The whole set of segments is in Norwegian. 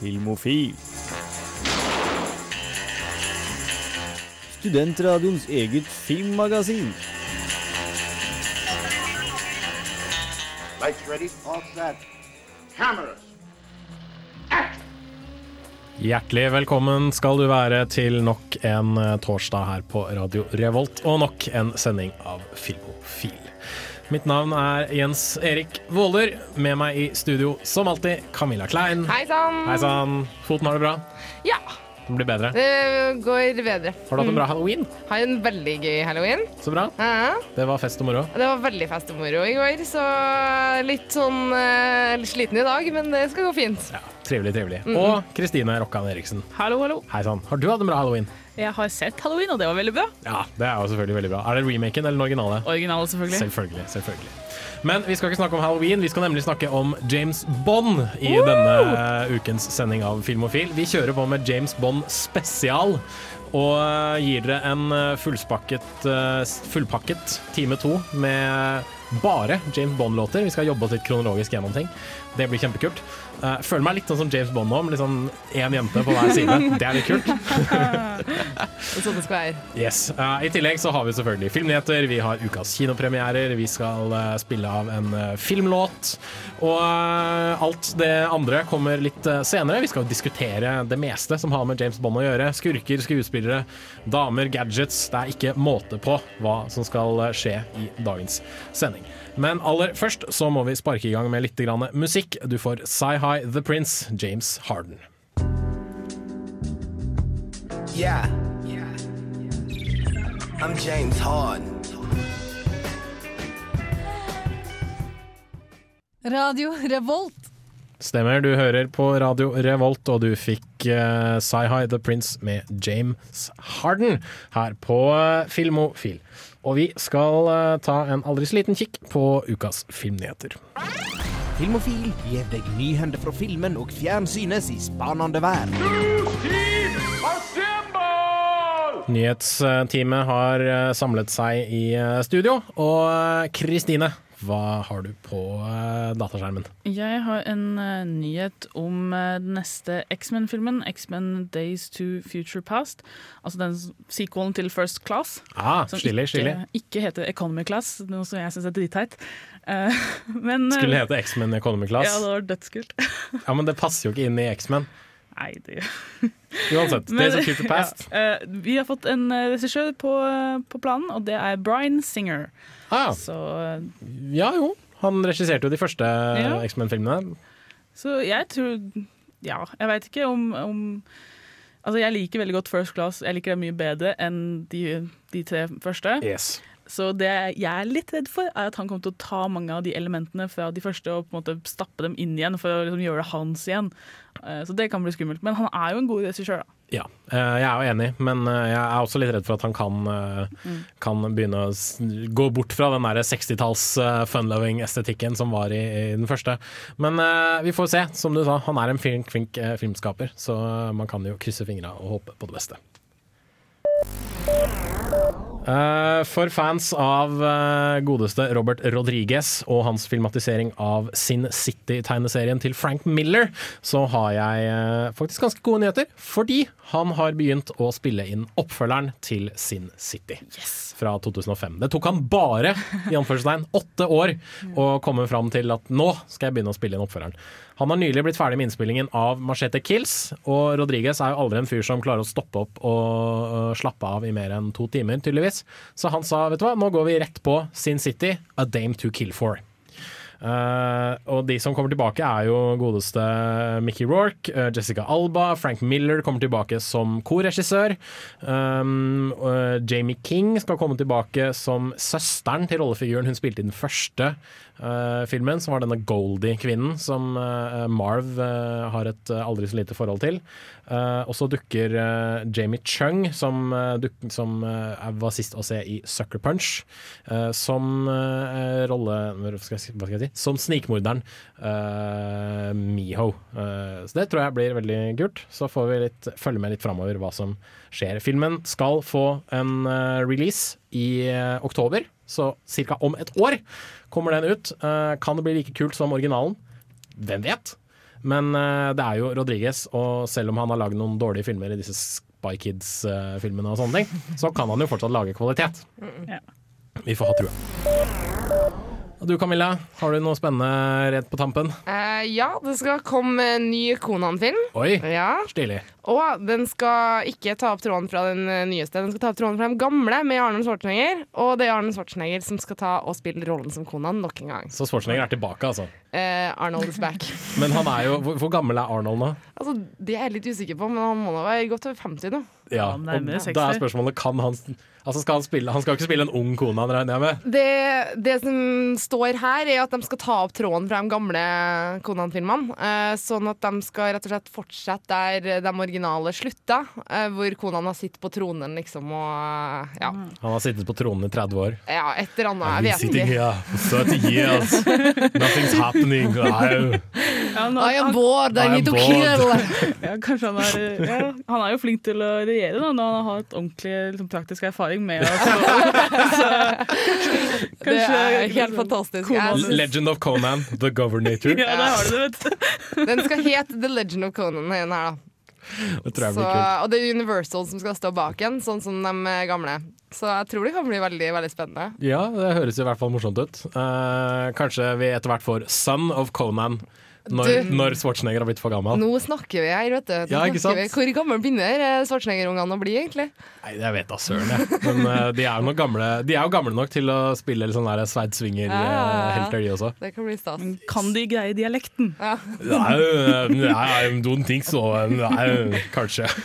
Filmofil. Studentradioens eget filmmagasin. Lights ready? All set. Cameras. Hjertelig velkommen skal du være til nok en eh, torsdag her på Radio Revolt, og nok en sending av Filmofil. Mitt navn er Jens Erik Våler. Med meg i studio som alltid Camilla Klein. Hei sann. Foten har det bra? Ja, Den blir bedre. det går bedre. Har du hatt en bra halloween? Har en veldig gøy halloween. Så bra. Ja, Det var fest og moro. det var veldig fest og moro i går, så litt sånn eh, litt sliten i dag, men det skal gå fint. Ja, Trivelig, trivelig. Og Kristine Rokkan Eriksen. Hallo, hallo. Hei sann. Har du hatt en bra halloween? Jeg har sett Halloween, og det var veldig bra. Ja, det er jo selvfølgelig veldig bra. Er det remaken eller den originale? Originale, selvfølgelig. Selvfølgelig. selvfølgelig. Men vi skal ikke snakke om halloween, vi skal nemlig snakke om James Bond i denne ukens sending av Filmofil. Vi kjører på med James Bond spesial. Og eh, gir dere en eh, eh, fullpakket time to med bare James Bond-låter. Vi skal jobbe oss litt kronologisk gjennom ting. Det blir kjempekult. Eh, føler meg litt sånn som James Bond nå, med liksom én jente på hver side. Det er litt kult. Sånn det skal være. Yes. Uh, I tillegg så har vi selvfølgelig filmnyheter, vi har ukas kinopremierer, vi skal uh, spille av en filmlåt. Og alt det andre kommer litt senere. Vi skal diskutere det meste som har med James Bond å gjøre. Skurker, skuespillere, damer, gadgets. Det er ikke måte på hva som skal skje i dagens sending. Men aller først så må vi sparke i gang med litt grann musikk. Du får Sci-Hi The Prince, James Harden. Yeah. I'm James Harden. Radio Revolt. Stemmer, du hører på Radio Revolt, og du fikk uh, Sci-Hi The Prince med James Harden her på uh, Filmofil. Og vi skal eh, ta en aldri så liten kikk på ukas filmnyheter. Filmofil gir deg nyhender fra filmen og fjernsynets i spanende verden. Nyhetsteamet har eh, samlet seg i eh, studio, og Kristine, hva har du på eh, dataskjermen? Jeg har en uh, nyhet om uh, den neste X-Men-filmen, X-Men Days to Future Past. Altså den sequelen til First Class. Ah, Som stilig, ikke, ikke, ikke heter Economy Class, noe som jeg syns er dritteit. Uh, men Skulle hete X-Men Economy Class. Ja, det var dødskult. Ja, men det passer jo ikke inn i X-Men. Nei, det Uansett. Men- Days of Future Past. Ja, vi har fått en regissør på, på planen, og det er Bryan Singer. Ah, Så, ja jo, han regisserte jo de første Ja. X-Men-filmene. så jeg tror Ja, jeg veit ikke om, om Altså, jeg liker veldig godt First Class. Jeg liker det mye bedre enn de, de tre første. Yes. Så det jeg er litt redd for, er at han kommer til å ta mange av de elementene fra de første og på en måte stappe dem inn igjen for å liksom gjøre det hans igjen. Eh, Så det kan bli skummelt. Men han er jo en god regissør, da. Ja, eh, jeg er jo enig, men eh, jeg er også litt redd for at han kan, eh, kan begynne å gå bort fra den der 60-talls eh, fun-loving-estetikken som var i, i den første. Men vi får se. Som du sa, han er en flink, flink filmskaper, så man kan jo krysse fingra og håpe på det beste. Eh, for fans av eh, godeste Robert Rodriguez og hans filmatisering av Sin City-tegneserien til Frank Miller, så har jeg eh, faktisk ganske gode nyheter. Fordi han har begynt å spille inn oppfølgeren til Sin City yes. fra 2005. Det tok han bare i anførselstegn, åtte år å komme fram til at nå skal jeg begynne å spille inn oppfølgeren. Han har nylig blitt ferdig med innspillingen av Machete Kills, og Rodriguez er jo aldri en fyr som klarer å stoppe opp og slappe av i mer enn to timer, tydeligvis. Så han sa vet du hva, nå går vi rett på Sin City, A Dame to Kill For. Uh, og de som kommer tilbake er jo godeste Mickey Rourke, uh, Jessica Alba, Frank Miller kommer tilbake som korregissør. Um, uh, Jamie King skal komme tilbake som søsteren til rollefiguren hun spilte i den første eh, filmen, som var denne Goldie-kvinnen som eh, Marv eh, har et eh, aldri så lite forhold til. Eh, og så dukker eh, Jamie Chung, som, eh, som eh, var sist å se i Sucker Punch, eh, som eh, rolle skal, si- hva skal jeg si? Som snikmorderen eh, Miho. Eh, så det tror jeg blir veldig kult. Så får vi litt, følge med litt framover hva som skjer. Filmen skal få en eh, release i eh, oktober, så ca. om et år kommer den ut. Eh, kan det bli like kult som originalen? Hvem vet? Men eh, det er jo Rodriguez, og selv om han har lagd noen dårlige filmer i disse Spy Kids-filmene, og sånne ting, så kan han jo fortsatt lage kvalitet. Ja. Vi får ha trua. Og du Camilla, har du noe spennende rett på tampen? Uh, ja, det skal komme en ny Konan-film. Oi, Ja. stilig. Og den skal ikke ta opp tråden fra den eh, nyeste, den skal ta opp tråden fra den gamle med Arnold Schwarzenegger. Og det er Arnold Schwarzenegger som skal ta og spille rollen som Konan nok en gang. Så Schwarzenegger er tilbake, altså. Uh, Arnold is back. Men han er jo Hvor, hvor gammel er Arnold nå? altså, det er jeg litt usikker på, men han må nå være godt over 50 nå. Ja, og da er spørsmålet Kan han Altså skal han spille Han skal ikke spille en ung kone, han regner jeg med? Det, det som står her, er at de skal ta opp tråden fra de gamle Konan-filmene. Eh, sånn at de skal rett og slett fortsette der de originale slutta, eh, hvor Konan har sittet på tronen, liksom, og eh, ja. Han har sittet på tronen i 30 år. ja et eller annet. Jeg vet ikke. here for 30 years. Nothing's happening. I'm Ja, nå- I am bored, I I need to kill. ja, kanskje han er ja, Han er jo flink til å regjere da, når han har hatt ordentlig liksom, praktisk erfaring med å så, Det er helt fantastisk. Jeg Konan- Legend of Conan, The Governator. Ja, det har du det, vet du. Den skal hete The Legend of Conan. Her, da. Det Så, og det er Universal som skal stå bak igjen, sånn som de gamle. Så jeg tror det kan bli veldig veldig spennende. Ja, det høres i hvert fall morsomt ut. Eh, kanskje vi etter hvert får Son of Conan når, når Schwarzenegger har blitt for gammel. Nå snakker vi her, vet du. Ja, ikke sant? Vi. Hvor gammel begynner eh, Schwarzenegger-ungene å bli, egentlig? Nei, jeg vet da søren, jeg. Men uh, de, er jo gamle, de er jo gamle nok til å spille litt sånn der Ja, ja, ja. Sveidsvinger-helter, de også. Det kan bli stas. Kan de greie dialekten? Ja. Nei, eh, I don't think so. Nei, kanskje.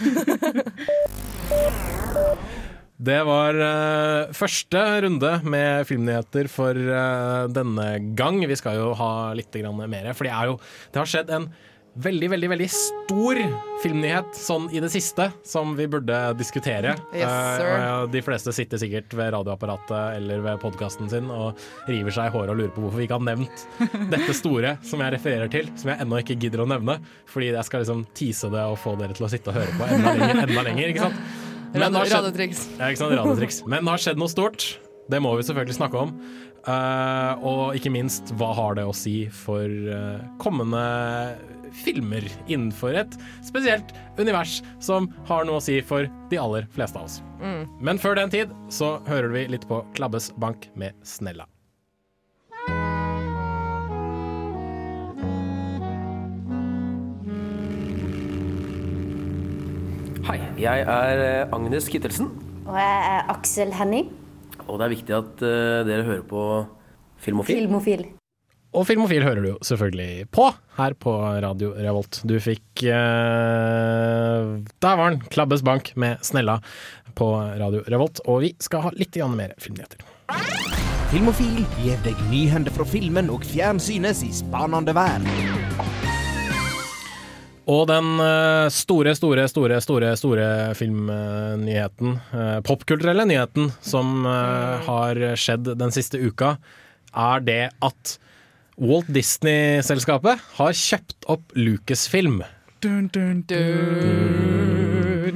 Det var uh, første runde med filmnyheter for uh, denne gang. Vi skal jo ha litt grann mer, for det, er jo, det har skjedd en veldig, veldig veldig stor filmnyhet sånn i det siste som vi burde diskutere. Yes. Eh, de fleste sitter sikkert ved radioapparatet eller ved podkasten sin og river seg i håret og lurer på hvorfor vi ikke har nevnt dette store som jeg refererer til, som jeg ennå ikke gidder å nevne, fordi jeg skal liksom tease det og få dere til å sitte og høre på enda lenger, enda lenger ikke sant? Men det skjedd- ja, ikke sant, radetriks. Men det har skjedd noe stort. Det må vi selvfølgelig snakke om. Uh, og ikke minst, hva har det å si for uh, kommende filmer innenfor et spesielt univers som har noe å si for de aller fleste av oss. Men før den tid så hører vi litt på Klabbes bank med Snella. Hei, jeg er eh, Agnes Kittelsen, Og jeg er Aksel Henning, og det er viktig at uh, dere hører på Filmofil. filmofil. Og Filmofil hører du jo selvfølgelig på her på Radio Revolt. Du fikk uh, Der var den! Klabbes bank med Snella på Radio Revolt. Og vi skal ha litt mer filmnyheter. Filmofil gir deg nyhender fra filmen og fjernsynets i spanende verden. Og den eh, store, store, store, store store filmnyheten, eh, popkulturelle nyheten, som eh, har skjedd den siste uka, er det at Walt Disney-selskapet har kjøpt opp Lucasfilm. Dun, Dun, dun,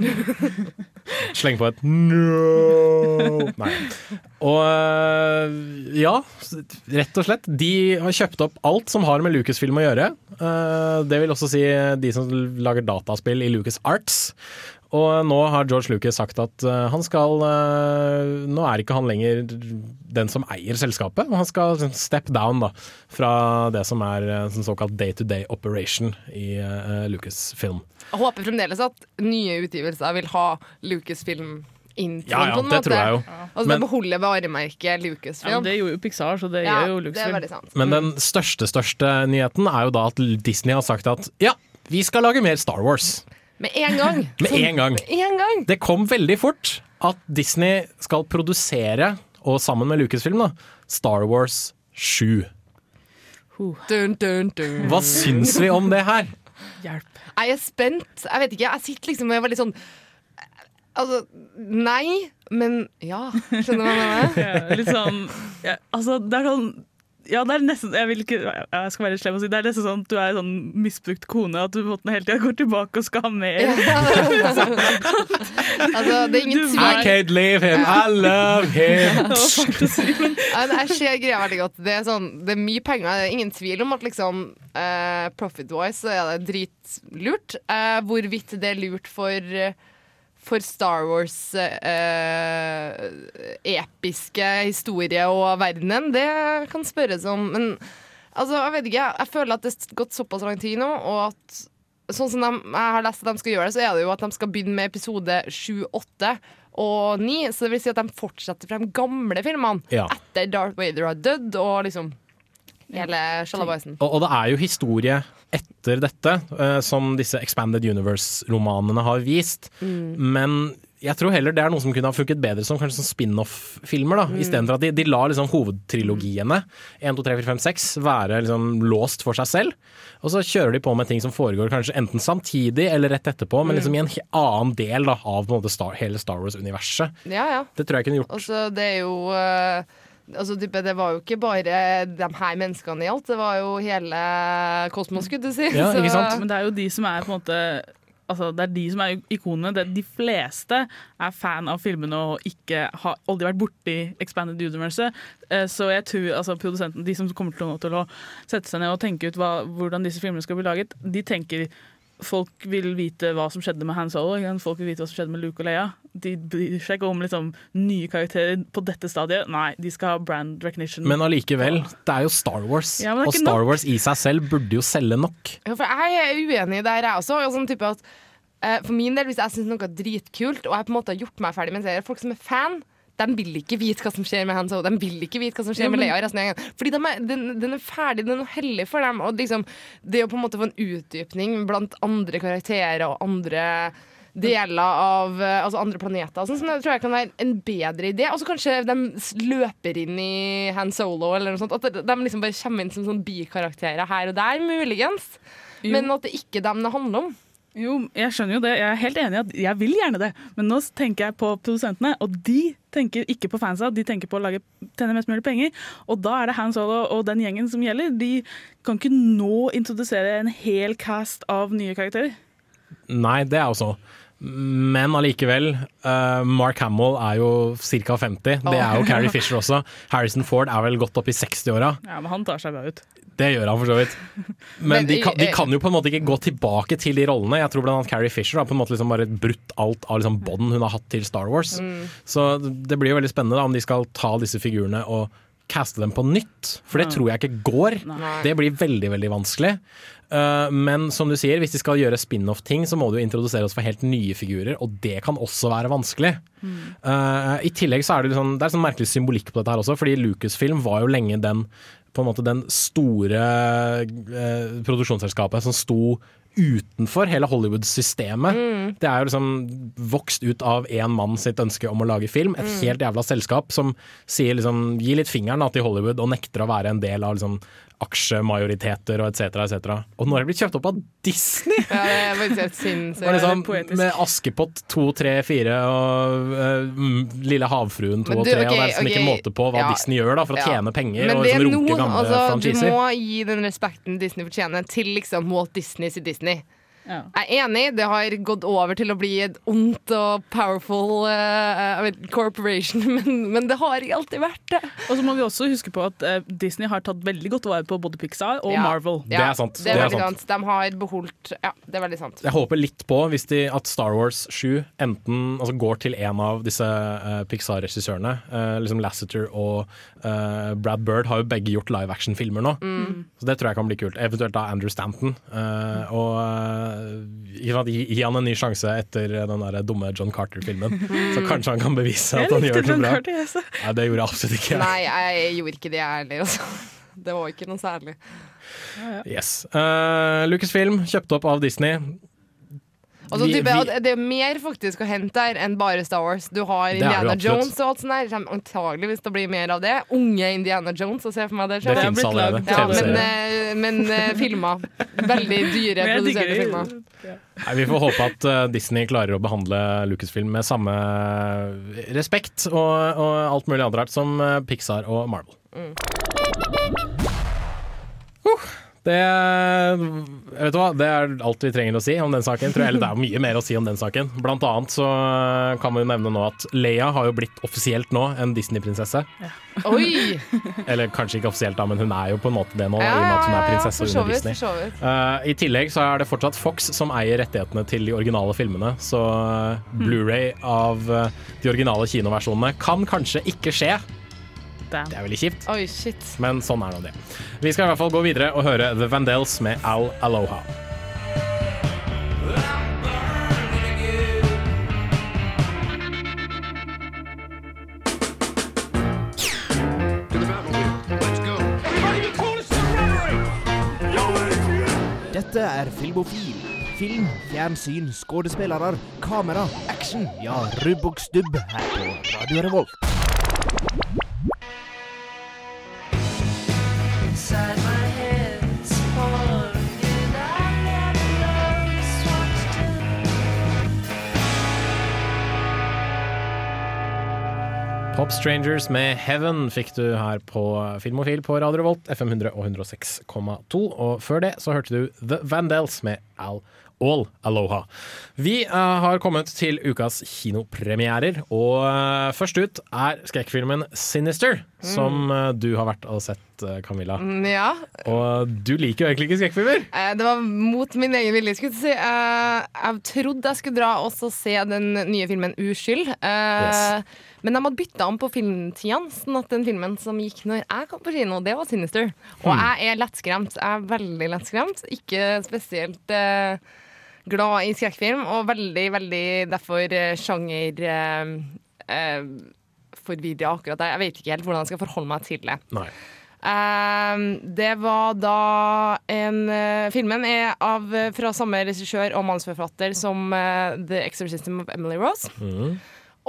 Sleng på et no. Nei. Og øh, ja, rett og slett. De har kjøpt opp alt som har med Lucasfilm å gjøre. Eh, det vil også si de som lager dataspill i Lucas Arts. Og nå har George Lucas sagt at eh, han skal eh, Nå er ikke han lenger den som eier selskapet, han skal step down da, fra det som er eh, sånn såkalt day-to-day operation i Lucasfilm. Jeg håper fremdeles at nye utgivelser vil ha Lucasfilm inn Ja, ja, det tror jeg jo. Altså Men- det beholder varemerket Ja, Lucasfilm. Ja, det gjorde jo Pixar, så det Ja, gjør jo det er Lucasfilm. sant. Men den største, største nyheten er jo da at Disney har sagt at ja, vi skal lage mer Star Wars. Med en gang. Med en gang. En gang. Det kom veldig fort at Disney skal produsere, og sammen med Lucasfilm, da, Star Wars 7. Dun, dun, dun. Hva syns vi om det her? Hjelp. Jeg er spent. Jeg vet ikke, jeg sitter liksom og er veldig sånn Altså, nei, men ja. Skjønner du hva jeg mener? Ja, litt sånn ja, Altså, det er sånn Ja, det er nesten Jeg vil ikke Jeg skal være slem og si det er nesten sånn at du er en sånn misbrukt kone, at du på en måte hele tida går tilbake og skal ha mer. Altså, det er ingen tvil. I can't leave him, I love him. Jeg ser greia veldig godt. Det er, sånn, det er mye penger. Det er ingen tvil om at liksom uh, profit-wise er det dritlurt. Uh, hvorvidt det er lurt for for Star Wars eh, episke historie og verdenen, det kan spørres om. Men altså, jeg vet ikke. Jeg føler at det har gått såpass lang tid nå, og at sånn som de, jeg har lest at de skal gjøre det, så er det jo at de skal begynne med episode 7, 8 og 9. Så det vil si at de fortsetter de gamle filmene Ja. etter Darth Vader har dødd, og liksom hele sjalabaisen. Og, og det er jo historie etter dette, uh, som disse Expanded Universe-romanene har vist. Men jeg tror heller det er noe som kunne ha funket bedre som kanskje sånn spin-off-filmer. da, Istedenfor at de, de lar liksom hovedtrilogiene 1, 2, 3, 4, 5, 6 være liksom låst for seg selv. Og så kjører de på med ting som foregår kanskje enten samtidig eller rett etterpå, men liksom i en annen del da, av på en måte Star, hele Star Wars-universet. Ja, ja. Det tror jeg kunne gjort. Også, det er jo eh, Altså, type, det var jo ikke bare de her menneskene i alt, det var jo hele kosmos, skulle du si. Ja, ikke Så- sant? Men det er jo de som er på en måte Altså, det er de som er ikonene. Det, de fleste er fan av filmene og ikke har aldri vært borti Expanded Universe. Eh, Så jeg tror altså, produsenten, de som kommer til å, til å sette seg ned og tenke ut hva, hvordan disse filmene skal bli laget, de tenker Folk vil vite hva som skjedde med Han Solo, folk vil vite hva som skjedde med Luke og Leia. De bryr seg ikke om liksom, nye karakterer på dette stadiet. Nei, de skal ha brand recognition. Men allikevel, det er jo Star Wars. Ja, det og Star nok. Wars i seg selv burde jo selge nok. Ja, for jeg er uenig der, jeg også. Og sånn type at, uh, for min del, hvis jeg syns noe er dritkult, og jeg på en måte har gjort meg ferdig med en serie, folk som er fan de vil ikke vite hva som skjer med Han Solo. De vil ikke vite hva som skjer Ja, med men- Leia. Lea resten av gjengen Fordi de er, den, den er ferdig, den er hellig for dem. Og liksom, det å på en måte få en utdypning blant andre karakterer og andre deler av altså andre planeter. Sånn, sånn, det tror jeg kan være en bedre idé. Og så kanskje de løper inn i Han Solo, eller noe sånt. At de liksom bare kommer inn som sånn bikarakterer her og der, muligens. Men at det ikke er dem det handler om. Jo, jeg skjønner jo det. Jeg er helt enig i at jeg vil gjerne det. Men nå tenker jeg på produsentene, og de tenker ikke på fansa. De tenker på å lage, tjene mest mulig penger. Og da er det Han Solo og den gjengen som gjelder. De kan ikke nå introdusere en hel cast av nye karakterer. Nei, det er jo så. Men allikevel, uh, Mark Hamill er jo ca. 50. Det er jo Carrie Fisher også. Harrison Ford er vel godt opp i 60-åra. Ja, Men han tar seg bra ut. Det gjør han for så vidt. Men de kan, de kan jo på en måte ikke gå tilbake til de rollene. Jeg tror blant annet Carrie Fisher har på en måte liksom bare brutt alt av liksom bånd hun har hatt til Star Wars. Så det blir jo veldig spennende da om de skal ta disse figurene og caste dem på nytt. For det tror jeg ikke går. Nei. Det blir veldig, veldig vanskelig. Uh, men som du sier, hvis de skal gjøre spin-off-ting, så må jo introdusere oss for helt nye figurer, og det kan også være vanskelig. Uh, I tillegg så er det, liksom, det er sånn merkelig symbolikk på dette her også, fordi Lucasfilm var jo lenge den på en måte den store eh, produksjonsselskapet som sto utenfor hele Hollywood-systemet. Det er jo liksom vokst ut av én mann sitt ønske om å lage film. Et helt jævla selskap som sier liksom gi litt fingeren da, til Hollywood og nekter å være en del av liksom aksjemajoriteter og etc. etc. Og nå har det blitt kjøpt opp av Disney! Ja, det er faktisk helt sinnssykt. Liksom, poetisk. med Askepott 2, 3, 4 og mm, Lille havfruen 2 du, og du, 3. og det er liksom ikke ok, måte på hva ja, Disney gjør da for å tjene penger og liksom runke gamle altså, du må gi den respekten Disney fortjener til liksom Walt Disney sitt Disney. Ja. Jeg er enig, det har gått over til å bli et ondt og powerful uh, vet, corporation, men, men det har ikke alltid vært det. Og så må vi også huske på at uh, Disney har tatt veldig godt vare på både Pixar og Ja. Marvel. Det er sant, Det er det er veldig sant. sant. De har beholdt Ja, det er veldig sant. Jeg håper litt på hvis de, at Star Wars 7 enten altså, går til en av disse uh, Pixar-regissørene. eh, liksom Lasseter og eh, Brad Bird har jo begge gjort live action-filmer nå. Så det tror jeg kan bli kult. Eventuelt da Andrew Stanton. Uh, og uh, gi, gi, han en ny sjanse etter den der dumme John Carter-filmen. Så kanskje han kan bevise at han gjør det John bra. Carter, yes. Nei, det gjorde jeg absolutt ikke. Nei, jeg gjorde ikke det, jeg heller. Altså. Det var ikke noe særlig. Yes. Uh, Lucasfilm kjøpt opp av Disney. Altså, Vi- type, vi- det er mer faktisk å hente der enn bare Star Wars. Du har Det det Indiana absolutt. Jones og alt sånt der. Det kommer antageligvis til å bli mer av det. Unge Indiana Jones, og se for meg det Det selv. har fins allerede. Ja, men, eh, men eh, filmer. Veldig dyre produserte det. filmer. Nei, Vi får håpe at eh, Disney klarer å behandle Lucasfilm med samme respekt og, og alt mulig annet rart som Pixar og Marvel. Det, vet du hva? det er alt vi trenger å si om den saken. Tror jeg, eller det er mye mer å si om den saken. Blant annet så kan vi jo nevne nå at Leia har jo blitt offisielt nå en Disney-prinsesse. Oi! Eller kanskje ikke offisielt, da, men hun er jo på en måte det nå. Ja, i og med at hun er prinsesse under Disney. Eh, I tillegg så er det fortsatt Fox som eier rettighetene til de originale filmene. Så eh, Hmm. Blu-ray av eh, de originale kinoversjonene kan kanskje ikke skje. Damn. Det er veldig kjipt. Oi, shit. Men sånn er nå det. Vi skal i hvert fall gå videre og høre The Vandels med Al Aloha. Dette er Filmofil. Film, fjernsyn, skuespillere, kamera, action. Ja, rubb og stubb her på Radio Revolt. Pop Strangers med Heaven fikk du her på Filmofil på Radio Revolt, FM 100 og 106,2. Og før det så hørte du The Vandals med Al All Aloha. Vi uh, har kommet til ukas kinopremierer, og uh, først ut er skrekkfilmen Sinister, som uh, du har vært og sett, Camilla. Mm, Ja. Og du liker jo egentlig ikke skrekkfilmer. Det var mot min egen vilje. Skulle jeg si. Jeg trodde jeg skulle dra og se den nye filmen Uskyld. Yes. Men de hadde bytta om på filmtidene, sånn at den filmen som gikk når jeg kom på kino, det var Sinister. Og Hmm. jeg er lettskremt. Jeg er veldig lettskremt. Ikke spesielt eh, glad i skrekkfilm, og veldig, veldig derfor eh, sjanger eh, eh, forvirra akkurat der. Jeg vet ikke helt hvordan jeg skal forholde meg til det. Nei. Um, det var da en uh, Filmen er av, fra samme regissør og manusforfatter som uh, The Exorcism of Emily Rose. Mm.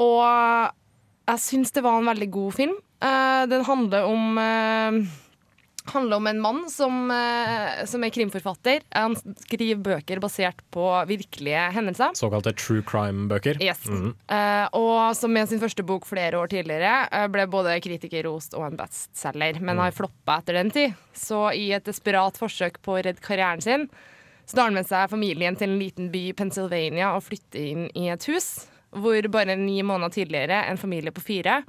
Og jeg syns det var en veldig god film. Eh, den handler om eh, handler om en mann som, eh, som er krimforfatter. Han skriver bøker basert på virkelige hendelser. Såkalte true crime-bøker. Yes. Mhm. Eh, og som med sin første bok flere år tidligere ble både kritikerrost og en bestselger, men har floppa etter den tid. Så i et desperat forsøk på å redde karrieren sin, så tar han med seg familien til en liten by i Pennsylvania og flytter inn i et hus hvor bare ni måneder tidligere en familie på fire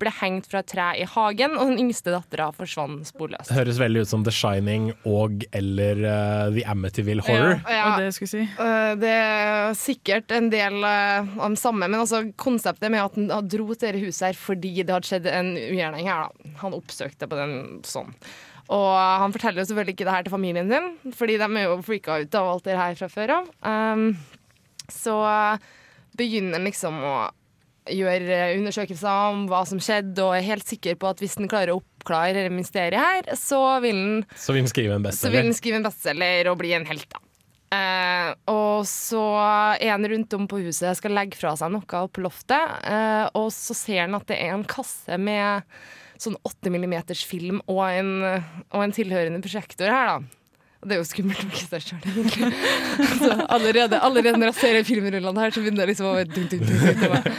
ble hengt fra et tre i hagen, og den yngste dattera forsvant sporløst. Høres veldig ut som The Shining og eller uh, The Amityville Horror. Ja. ja. det si. uh, Det er sikkert en del uh, av den samme, men altså konseptet med at han dro til dette huset her fordi det hadde skjedd en ugjerning her. da. Han oppsøkte på den sånn. Og han forteller jo selvfølgelig ikke det her til familien sin, fordi de er jo freaka ut av alt det her fra før av. Um, så begynner liksom å gjøre undersøkelser om hva som skjedde, og er helt sikker på at hvis den klarer å oppklare mysteriet her, så vil den Så vil den skrive en bestselger. bestselger og bli en helt, da. Eh, og så er han rundt om på huset skal legge fra seg noe opp på loftet, eh, og så ser han at det er en kasse med sånn 8 mm film og en, og en tilhørende prosjektor her, da. Og det er jo skummelt nok i seg sjøl, egentlig. Så allerede, allerede når jeg ser de filmrullene her, så begynner det liksom å dunk, dunk, dunk.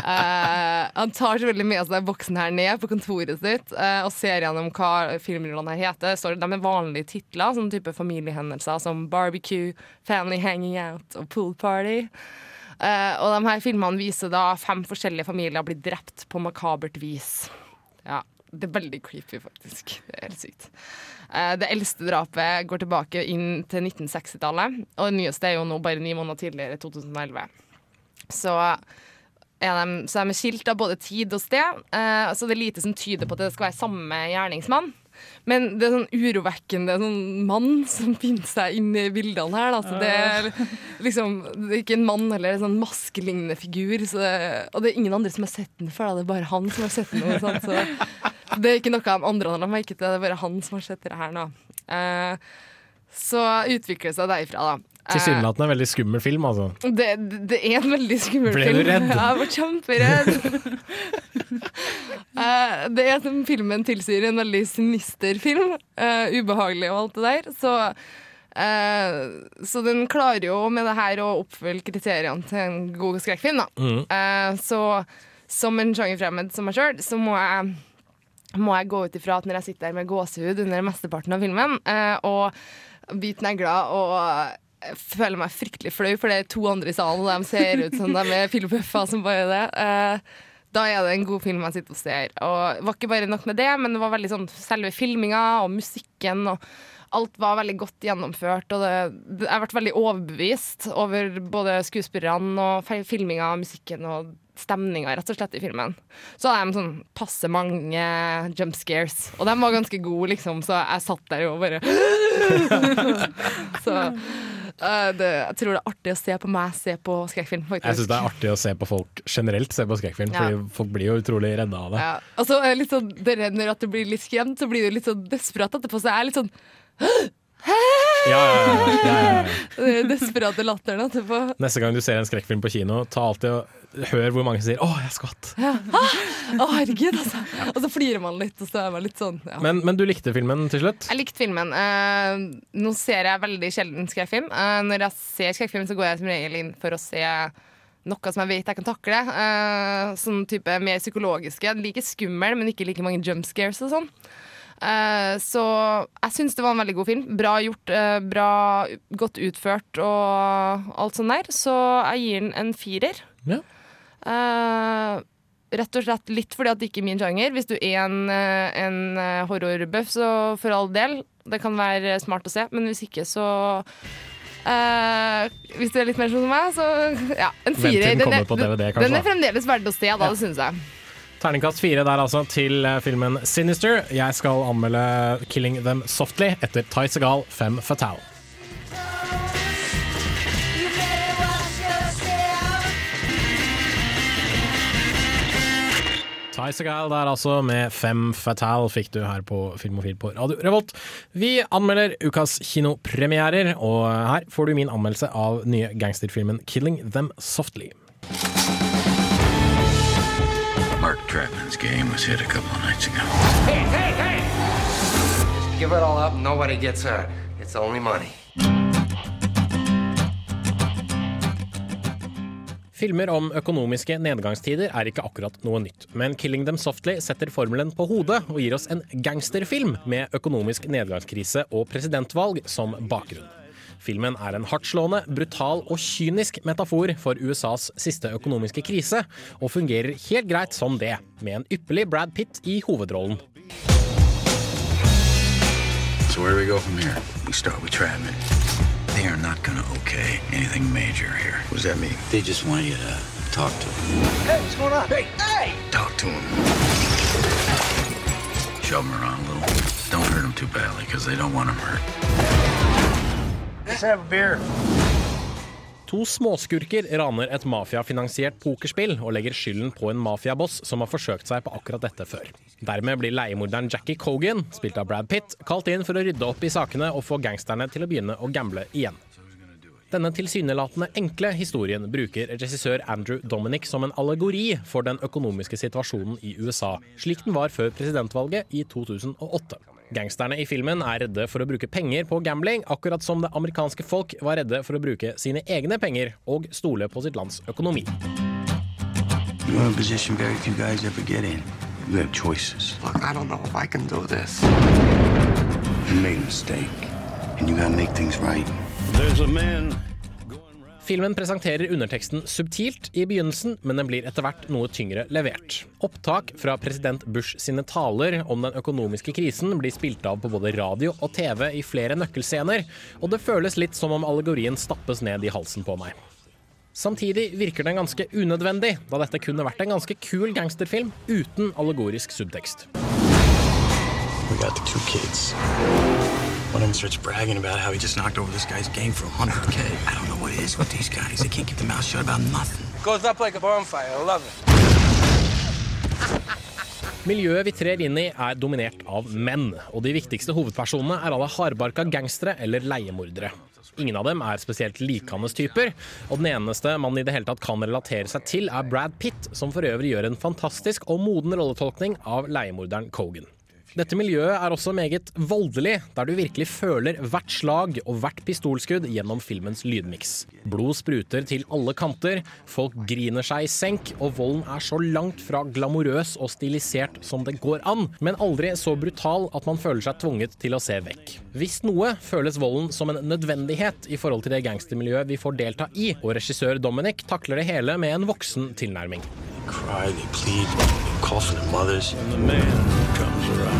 Eh, Han tar selvfølgelig med seg voksen boksen her ned på kontoret sitt uh, og ser gjennom hva filmrullene her heter. Så de er vanlige titler, sånn type familiehendelser som barbecue, family hanging out og pool party. Uh, og de her filmene viser da fem forskjellige familier blir drept på makabert vis. Ja, det er veldig creepy, faktisk. Det er helt sykt. Eh, Det eldste drapet går tilbake inn til 1960-tallet, og det nyeste er jo nå bare ni måneder tidligere, 2011. Så er de, så er de skilt av både tid og sted, eh, så det er lite som tyder på at det skal være samme gjerningsmann. Men det er sånn urovekkende sånn mann som finner seg inni bildene her. Da. Så det, er liksom, det er ikke en mann eller en sånn maskelignende figur. Så det, og det er ingen andre som har sett den før. Da. Det er bare han som har sett den. og sånn, så det er ikke noe de andre har merket til. Det er bare han som har sett det her nå. Eh, så utvikler det seg derifra, da. Eh, Tilsynelatende en veldig skummel film, altså. det, det er en veldig skummel film. Ble du redd? Jeg var kjemperedd. Eh, det er som filmen tilsier, en veldig sinister film. Uh, ubehagelig og alt det der. Så, uh, så den klarer jo med det her å oppfylle kriteriene til en god skrekkfilm. Da. Mm. Så som en sjangerfremmed som meg sjøl, så må jeg må jeg gå ut ifra at når jeg sitter her med gåsehud under mesteparten av filmen eh, og biter negler og jeg føler meg fryktelig flau, for det er to andre i salen, og de ser ut som de er filopuffer som bare det. Eh, da er det en god film jeg sitter og ser. Og det var ikke bare nok med det, men det var veldig sånn selve filminga og musikken og alt var veldig godt gjennomført. Og det, jeg ble veldig overbevist over både skuespillerne og filminga og musikken og stemninga rett og slett i filmen. Så hadde de sånn passe mange jump scares, og de var ganske gode, liksom, så jeg satt der og bare Så uh, det, jeg tror det er artig å se på meg se på skrekkfilm, faktisk. Jeg syns det er artig å se på folk generelt se på skrekkfilm, Ja. fordi folk blir jo utrolig redde av det. Ja. Og så litt sånn, det renner at du blir litt skremt, så blir du litt sånn desperat etterpå. Så jeg er litt sånn Ja, ja, ja, ja, ja, ja. den desperate latteren etterpå. Neste gang du ser en skrekkfilm på kino, ta alltid og hør hvor mange som sier 'Å, jeg skvatt'. Ja. Ah, Å, herregud, altså. Og så flirer man litt, og så er man litt sånn ja. Men, men du likte filmen til slutt? Jeg likte filmen. Uh, nå ser jeg veldig sjelden skrekkfilm. Uh, når jeg ser skrekkfilm, så går jeg som regel inn for å se noe som jeg vet jeg kan takle. Uh, sånn type mer psykologiske. Like skummel, men ikke like mange jump scares og sånn. Eh, så jeg syns det var en veldig god film. Bra gjort, eh, bra, godt utført og alt sånt der. Så jeg gir den en firer. Ja. Uh, rett og slett litt fordi at det ikke er min sjanger. Hvis du er en, en horrorbøff, horrorbuff, så for all del. Det kan være smart å se, men hvis ikke, så uh, Hvis du er litt mer sånn som meg, så ja, en firer. den den, den er fremdeles verdt å se, da, det syns jeg. Terningkast fire der altså til eh, filmen Sinister. Jeg skal anmelde 'Killing Them Softly' etter Ty Segal, Fem Fatale. Ty Segal der altså med Fem Fatale fikk du her på Filmofil på Radio Revolt. Vi anmelder ukas kinopremierer, og her får du min anmeldelse av nye gangsterfilmen 'Killing Them Softly'. Mark Trapman's game was hit a couple of nights ago. Hey, hey, hey! Give it all up, nobody gets hurt. It's only money. Filmer om økonomiske nedgangstider er ikke akkurat noe nytt, men 'Killing Them Softly' setter formelen på hodet og gir oss en gangsterfilm med økonomisk nedgangskrise og presidentvalg som bakgrunn. Filmen er en hardtslående, brutal og kynisk metafor for USAs siste økonomiske krise, og fungerer helt greit som det, med en ypperlig Brad Pitt i hovedrollen. So where do we go from here? We start with Trapman. They are not okay anything major here. What does that mean? They just want you to talk to them. Hey, what's going on? Hey, hey! Talk to them. Shove them around a little. Don't hurt them too badly, because they don't want them hurt. To småskurker raner et mafiafinansiert pokerspill og legger skylden på en mafiaboss som har forsøkt seg på akkurat dette før. Dermed blir leiemorderen Jackie Cogan, spilt av Brad Pitt, kalt inn for å rydde opp i sakene og få gangsterne til å begynne å gamble igjen. Denne tilsynelatende enkle historien bruker regissør Andrew Dominic som en allegori for den økonomiske situasjonen i USA, slik den var før presidentvalget i 2008. Gangsterne i filmen er redde for å bruke penger på gambling, akkurat som det amerikanske folk var redde for å bruke sine egne penger og stole på sitt lands økonomi. You're in a position very few guys ever get in. You have choices. Look, I don't know if I can do this. You made a mistake, and you gotta make things right. There's a man Filmen presenterer underteksten subtilt i begynnelsen, men den blir etter hvert noe tyngre levert. Opptak fra president Bush sine taler om den økonomiske krisen blir spilt av på både radio og TV i flere nøkkelscener, og det føles litt som om allegorien stappes ned i halsen på meg. Samtidig virker den ganske unødvendig, da dette kunne vært en ganske kul gangsterfilm uten allegorisk subtekst. We got the two kids. One of them starts bragging about how he just knocked over this guy's game for 100K. I don't know what it is with these guys. They can't keep their mouth shut about nothing. Goes up like a bonfire. I love it. Miljøet vi trer inn i er dominert av menn, og de viktigste hovedpersonene er alle hardbarka gangstere eller leiemordere. Ingen av dem er spesielt likandes typer, og den eneste man i det hele tatt kan relatere seg til, er Brad Pitt, som for øvrig gjør en fantastisk og moden rolletolkning av leiemorderen Cogan. Dette miljøet er også meget voldelig, der du virkelig føler hvert slag og hvert pistolskudd gjennom filmens lydmiks. Blod spruter til alle kanter, folk griner seg i senk, og volden er så langt fra glamorøs og stilisert som det går an, men aldri så brutal at man føler seg tvunget til å se vekk. Hvis noe føles volden som en nødvendighet i forhold til det gangstermiljøet vi får delta i, og regissør Dominic takler det hele med en voksen tilnærming. Cry, they plead, they call for their mothers. And the man comes around.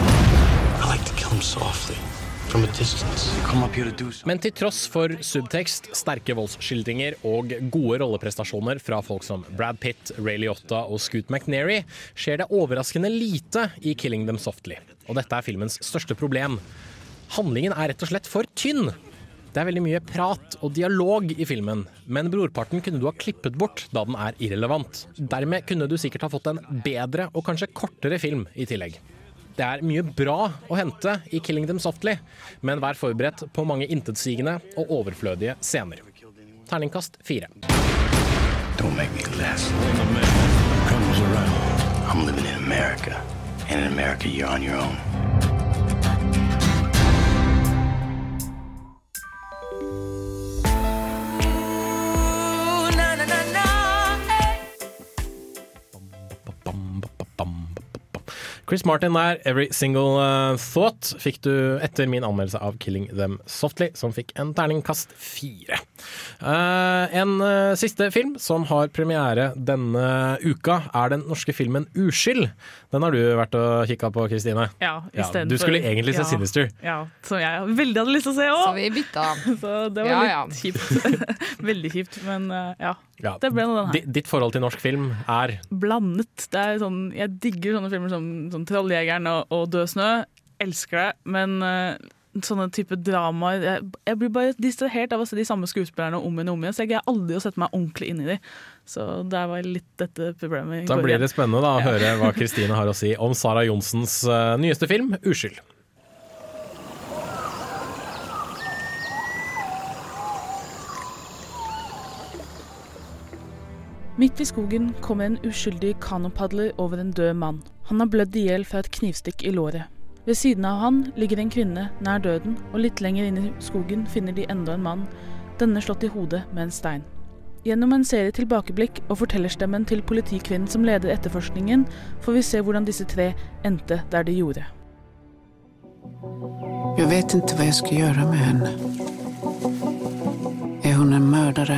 Men til tross for subtekst, sterke voldsskildringer og gode rolleprestasjoner fra folk som Brad Pitt, Ray Liotta og Scoot McNairy, skjer det overraskende lite i 'Killing Them Softly'. Og dette er filmens største problem. Handlingen er rett og slett for tynn. Det er veldig mye prat og dialog i filmen, men brorparten kunne du ha klippet bort da den er irrelevant. Dermed kunne du sikkert ha fått en bedre og kanskje kortere film i tillegg. Det er mye bra å hente i 'Killing Them Softly', men vær forberedt på mange intetsigende og overflødige scener. Terningkast fire. Don't make me less. I'm living in America. And in America, you're on your own. Chris Martin der, 'Every Single uh, Thought', fikk du etter min anmeldelse av 'Killing Them Softly', som fikk en terningkast fire. Uh, en uh, siste film som har premiere denne uka, er den norske filmen 'Uskyld'. Den har du vært og kikka på, Kristine? Ja, Ja, du skulle egentlig se ja, Sinister. Ja, som jeg veldig hadde lyst til å se òg. Så vi bytta. Så det var Ja, litt ja. kjipt. veldig kjipt, men ja. Ja. Det ble noe den her. Ditt forhold til norsk film er Blandet. Det er sånn, jeg digger sånne filmer som, som 'Trolljegeren' og, og 'Død snø'. Elsker det. Men uh, sånne type dramaer jeg, jeg blir bare distrahert av å se de samme skuespillerne om igjen og om igjen, så jeg greier aldri å sette meg ordentlig inn i de. Så der var litt dette problemet. Da blir det spennende da, å høre hva Kristine har å si om Sara Johnsens uh, nyeste film, 'Uskyld'. Midt i skogen kommer en uskyldig kanopadler over en død mann. Han har blødd i hjel fra et knivstikk i låret. Ved siden av han ligger en kvinne nær døden, og litt lenger inn i skogen finner de enda en mann, denne slått i hodet med en stein. Gjennom en serie tilbakeblikk og fortellerstemmen til politikvinnen som leder etterforskningen, får vi se hvordan disse tre endte der de gjorde. Jeg vet ikke hva jeg skal gjøre med henne. Er hun en morder,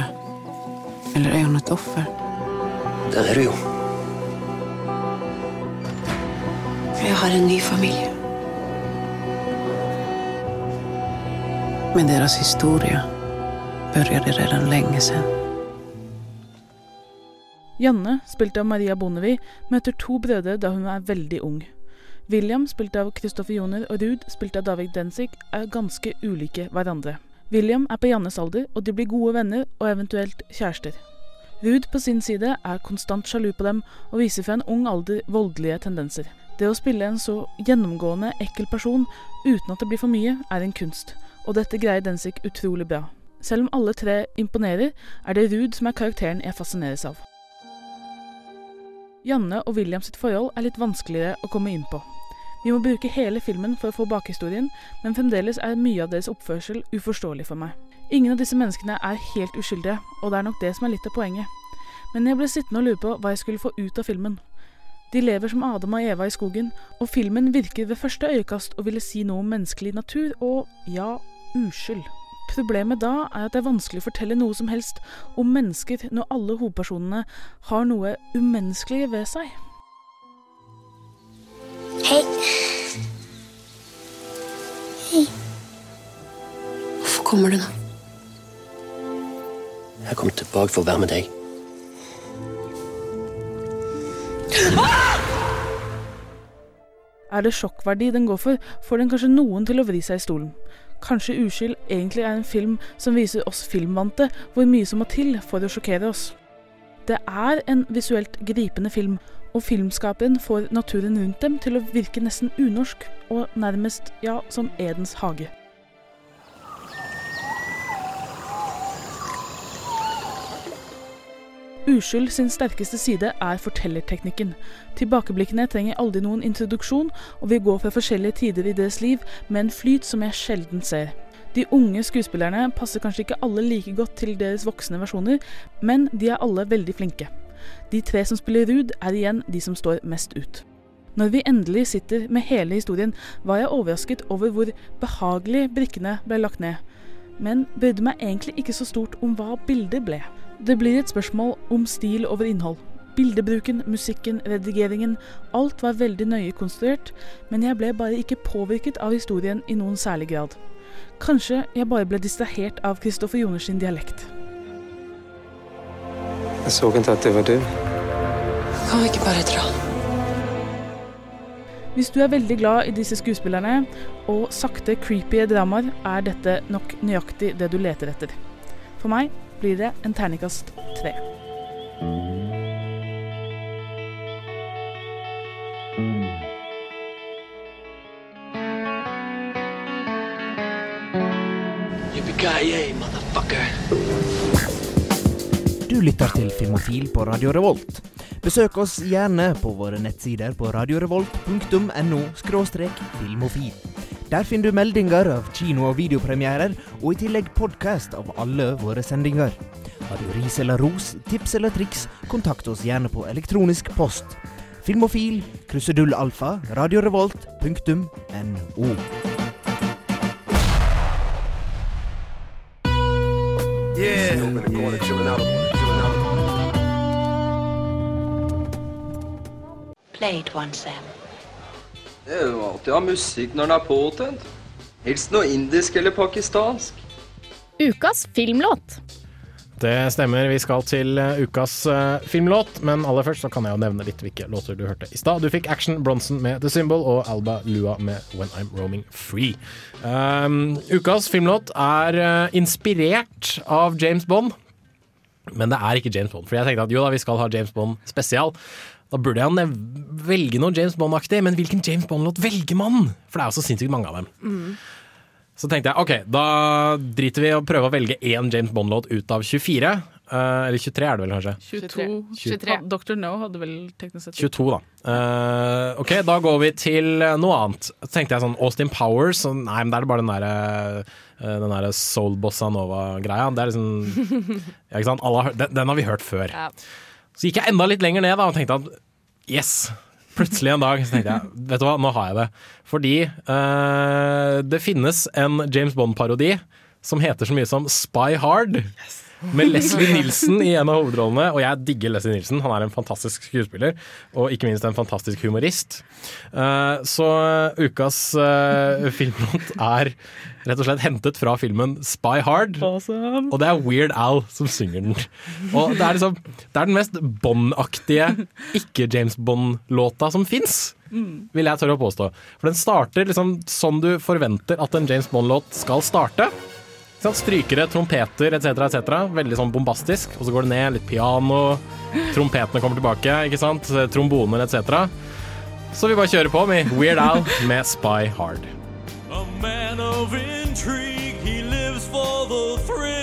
Eller er hun et offer? Det er du jo. Jeg har en ny familie. Men deres historie begynte redan lenge siden. Janne, spilt av Maria Bonnevie, møter to brødre da hun er veldig ung. William, spilt av Kristoffer Joner, og Ruud, spilt av David Densik, er ganske ulike hverandre. William er på Jannes alder, og de blir gode venner og eventuelt kjærester. Ruud på sin side er konstant sjalu på dem og viser fra en ung alder voldelige tendenser. Det å spille en så gjennomgående ekkel person uten at det blir for mye, er en kunst, og dette greier Densik utrolig bra. Selv om alle tre imponerer, er det Ruud som er karakteren jeg fascineres av. Janne og William sitt forhold er litt vanskeligere å komme inn på. Vi må bruke hele filmen for å få bakhistorien, men fremdeles er mye av deres oppførsel uforståelig for meg. Ingen av disse menneskene er helt uskyldige, og det er nok det som er litt av poenget. Men jeg ble sittende og lure på hva jeg skulle få ut av filmen. De lever som Adam og Eva i skogen, og filmen virker ved første øyekast å ville si noe om menneskelig natur og, ja, uskyld. Problemet da er at det er vanskelig å fortelle noe som helst om mennesker når alle hovedpersonene har noe umenneskelig ved seg. Hei. Hei. Hvorfor kommer du nå? Jeg kom tilbake for å være med deg. Er det sjokkverdi den går for, får den kanskje noen til å vri seg i stolen. Kanskje Uskyld egentlig er en film som viser oss filmvante hvor mye som må til for å sjokkere oss. Det er en visuelt gripende film, og filmskaperen får naturen rundt dem til å virke nesten unorsk, og nærmest, ja, som Edens hage. Uskyld sin sterkeste side er fortellerteknikken. Tilbakeblikkene trenger aldri noen introduksjon, og vi går fra forskjellige tider i deres liv med en flyt som jeg sjelden ser. De unge skuespillerne passer kanskje ikke alle like godt til deres voksne versjoner, men de er alle veldig flinke. De tre som spiller Ruud, er igjen de som står mest ut. Når vi endelig sitter med hele historien, var jeg overrasket over hvor behagelig brikkene ble lagt ned. Men brydde meg egentlig ikke så stort om hva bildet ble. Det blir et spørsmål om stil over innhold. Bildebruken, musikken, redigeringen, alt var veldig nøye konstruert, men jeg ble bare ikke påvirket av historien i noen særlig grad. Kanskje jeg bare ble distrahert av Kristoffer Joners sin dialekt. Jeg så ikke at det var du. Kan vi ikke bare dra? Hvis du er veldig glad i disse skuespillerne og sakte creepy dramaer, er dette nok nøyaktig det du leter etter. For meg blir det en terningkast tre. Motherfucker. Du lytter til Filmofil på Radio Revolt. Besøk oss gjerne på våre nettsider på radiorevolt.no filmofil. Der finner du meldinger av kino- og videopremierer, og i tillegg podkast av alle våre sendinger. Har du ris eller ros, tips eller triks, kontakt oss gjerne på elektronisk post. Filmofil, krusedull alfa, radiorevolt.no. Play it once, Sam. Det er jo alltid å ha musikk når den er påtent. Helst noe indisk eller pakistansk. Ukas filmlåt. Det stemmer, vi skal til eh, ukas eh, filmlåt, men aller først så kan jeg jo nevne litt hvilke låter du hørte i stad. Du fikk Action Bronson med The Symbol og Alba Lua med When I'm Roaming Free. Um, ukas filmlåt er eh, inspirert av James Bond, men det er ikke James Bond. For jeg tenkte at jo da, vi skal ha James Bond spesial. Da burde jeg velge noe James Bond-aktig, men hvilken James Bond-låt velger man? For det er jo så sinnssykt mange av dem. Mm. Så tenkte jeg ok, da driter vi i å prøve å velge én James Bond-låt ut av 24. Uh, eller 23 er det vel kanskje? 22. 23. Dr. No hadde vel teknisk sett 22, da. Uh, ok, da går vi til eh, noe annet. Så tenkte jeg sånn Austin Powers. Så nei, men det er bare den derre eh, den der Soul Bossa Nova-greia. Det er liksom ja, ikke sant? Alle har, den, den har vi hørt før. Så gikk jeg enda litt lenger ned da og tenkte at yes, plutselig en dag så tenkte jeg vet du hva, nå har jeg det. Fordi eh, det finnes en James Bond-parodi som heter så mye som Spy Hard. Med Leslie Nilsen i en av hovedrollene, og jeg digger Leslie Nilsen. Han er en fantastisk skuespiller, og ikke minst en fantastisk humorist. Eh, så ukas uh, filmlåt er rett og slett hentet fra filmen Spy Hard. Og det er Weird Al som synger den. Og det er liksom Det er den mest Bond-aktige ikke-James Bond-låta som fins. Mm. Vil jeg tørre å påstå. For den starter liksom sånn du forventer at en James Bond-låt skal starte. Sant? Strykere, trompeter etc., etc. Veldig sånn bombastisk. Og så går det ned, litt piano, trompetene kommer tilbake, ikke sant? tromboner etc. Så vi bare kjører på med Weird Al med Spy Hard. A man of intrigue, he lives for the thrill.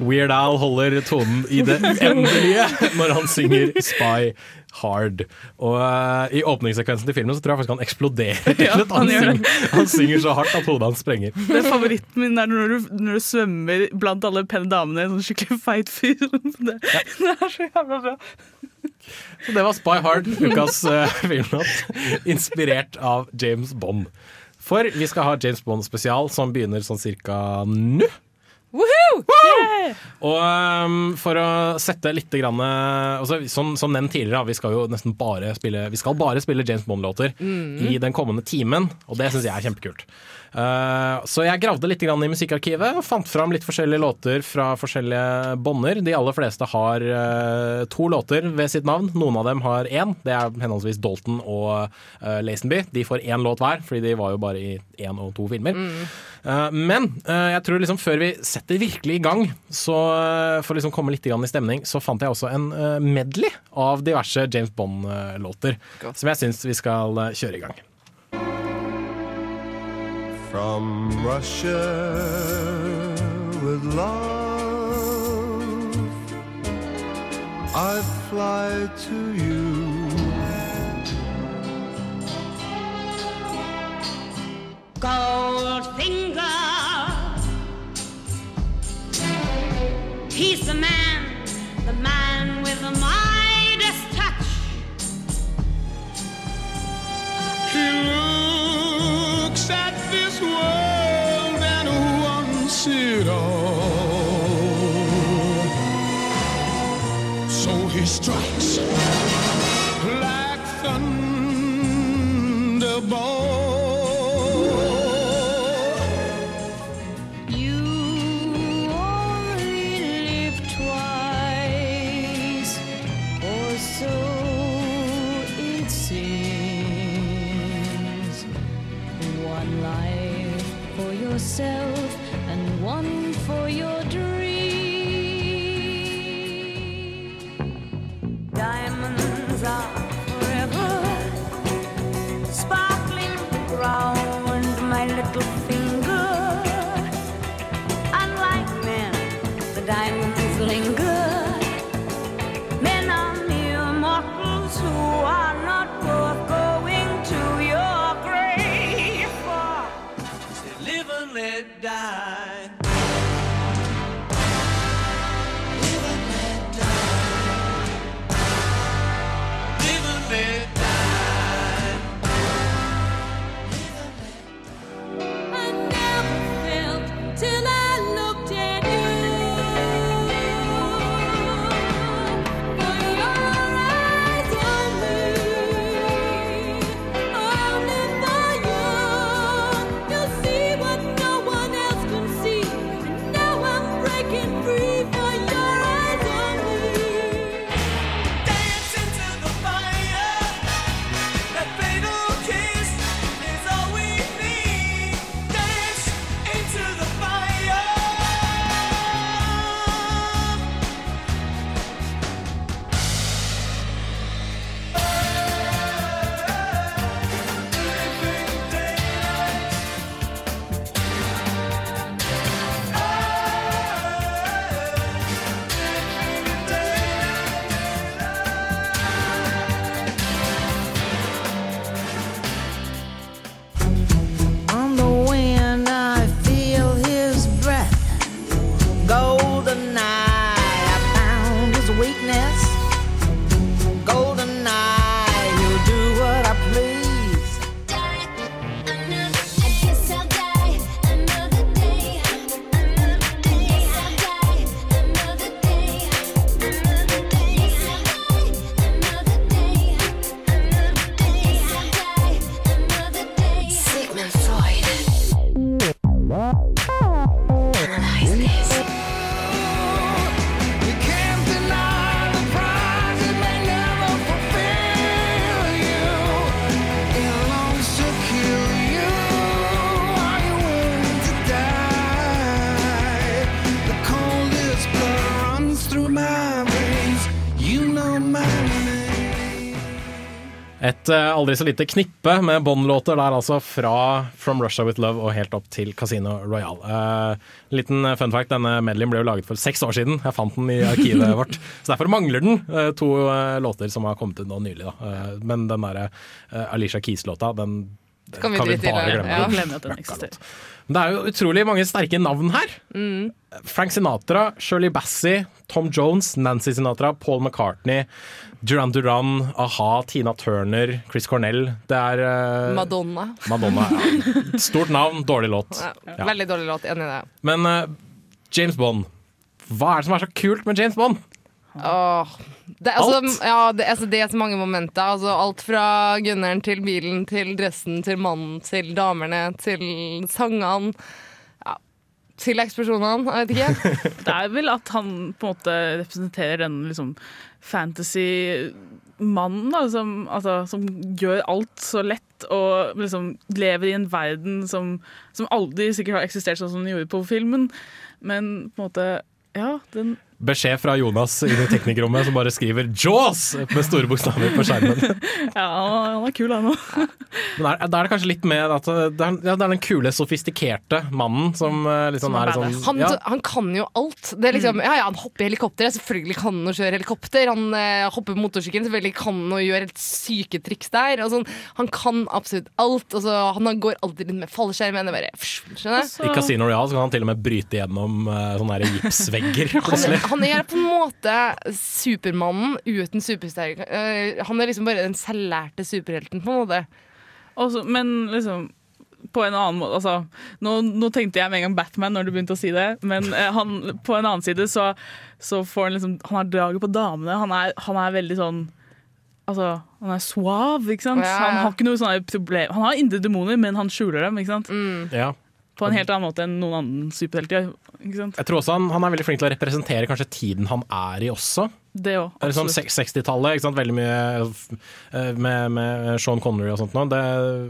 Weird Al holder tonen i det uendelige når han synger Spy Hard. Og uh, i åpningssekvensen til filmen så tror jeg faktisk han eksploderer. Ja, han, han synger, han synger så hardt at hodet hans sprenger. Det er Favoritten min er når du, når du svømmer blant alle pene damene. i En sånn skikkelig feit fyr. Det, det er så jævla bra. Så det var Spy Hard, ukas uh, filmlåt, inspirert av James Bond. For vi skal ha James Bond spesial som begynner sånn cirka nå. Og um, for å sette litt grann, uh, altså, som, som nevnt tidligere, vi skal jo nesten bare spille Vi skal bare spille James Bond-låter Mm. i den kommende timen, og det syns jeg er kjempekult. Uh, så jeg gravde litt grann i musikkarkivet og fant fram litt forskjellige låter fra forskjellige bånder. De aller fleste har uh, to låter ved sitt navn. Noen av dem har én. Det er henholdsvis Dalton og uh, Lazenby. De får én låt hver, fordi de var jo bare i én og to filmer. Uh, men jeg tror liksom før vi setter virkelig i gang, så for å liksom komme litt grann i stemning, så fant jeg også en medley av diverse James Bond-låter. Som jeg syns vi skal kjøre i gang. From Russia with love, I fly to you. Gold Goldfinger. He's the man, the man with the Midas Et eh, aldri så lite knippe med Bond-låter der altså fra From Russia With Love og helt opp til Casino Royale. Uh, liten fun fact, denne medleyen ble jo laget for seks år siden. Jeg fant den i arkivet vårt. Så derfor mangler den uh, to uh, låter som har kommet ut nå nylig. Da. Eh, men den derre eh, Alicia Keys-låta, den Kan vi kan vi bare glemme. ja. Glemme glemmer at den eksisterer. Men det er jo utrolig mange sterke navn her. Mm. Frank Sinatra, Shirley Bassey, Tom Jones, Nancy Sinatra, Paul McCartney, Duran Duran, a-ha, Tina Turner, Chris Cornell. Det er uh, Madonna. Madonna. Ja. Stort navn, dårlig låt. Ja, Ja. Veldig dårlig låt, enig i det. Men uh, James Bond. Hva er det som er så kult med James Bond? Åh. Det, altså, Alt? ja, det, altså, det er så mange momenter. Altså, alt fra gunneren til bilen til dressen til mannen til damene til sangene. Ja, til eksplosjonene. Jeg vet ikke. Det er vel at han på en måte representerer den liksom fantasy-mannen da, som, altså, som gjør alt så lett og liksom lever i en verden som, som aldri sikkert har eksistert sånn som den gjorde på filmen. Men på en måte Ja, den beskjed fra Jonas inn i teknikerrommet som bare skriver 'Jaws!' med store bokstaver på skjermen. Ja, han er kul, han òg. Men er, er det kanskje litt med at det er, ja, det er den kule, sofistikerte mannen som liksom som er, er sånn Han, ja, han kan jo alt. Det er liksom, ja, ja, Han hopper i helikopter, selvfølgelig kan han å kjøre helikopter. Han eh, hopper på motorsykkelen, selvfølgelig kan han å gjøre helt syke triks der. Og sånn, han kan absolutt alt. Altså, han går alltid rundt med fallskjerm. er Bare? I Casino Real så kan han til og med bryte gjennom eh, sånne gipsvegger. Plutselig. han er på en måte Supermannen uten supersterk. Eh, han er liksom bare den selvlærte superhelten, på en måte. Også, men liksom på en annen måte altså, nå, nå tenkte jeg med en gang Batman når du begynte å si det, men eh, han, på en annen side så, så får han liksom Han har draget på damene. Han er, han er veldig sånn Altså, han er suav, ikke sant? Ja. Han har ikke noe sånne problem Han har indre demoner, men han skjuler dem, ikke sant? Ja. På en helt annen måte enn noen annen superhelter. Jeg tror også han, han er veldig flink til å representere kanskje tiden han er i også. Det òg. Sånn 60-tallet, veldig mye eh, med, med Sean Connery og sånt nå. Det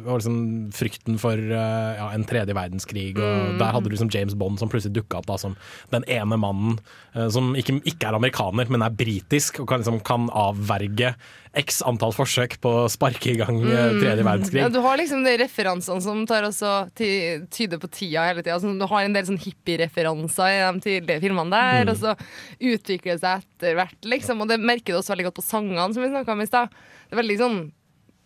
var liksom frykten for eh, ja, en tredje verdenskrig, og Mm. der hadde du liksom James Bond som plutselig dukka opp da, som den ene mannen eh, som ikke, ikke er amerikaner, men er britisk, og kan, liksom, kan avverge x antall forsøk på å sparke i gang eh, tredje verdenskrig. Mm. Ja, du har liksom de referansene som tar også ty- tyder på tida hele tida. Sånn, du har en del sånn hippie-referanser i de tidlige filmene der, Mm. og så utvikler det seg etter hvert, liksom. Og det merker du også veldig godt på sangene, som vi snakka om i stad. Det er veldig sånn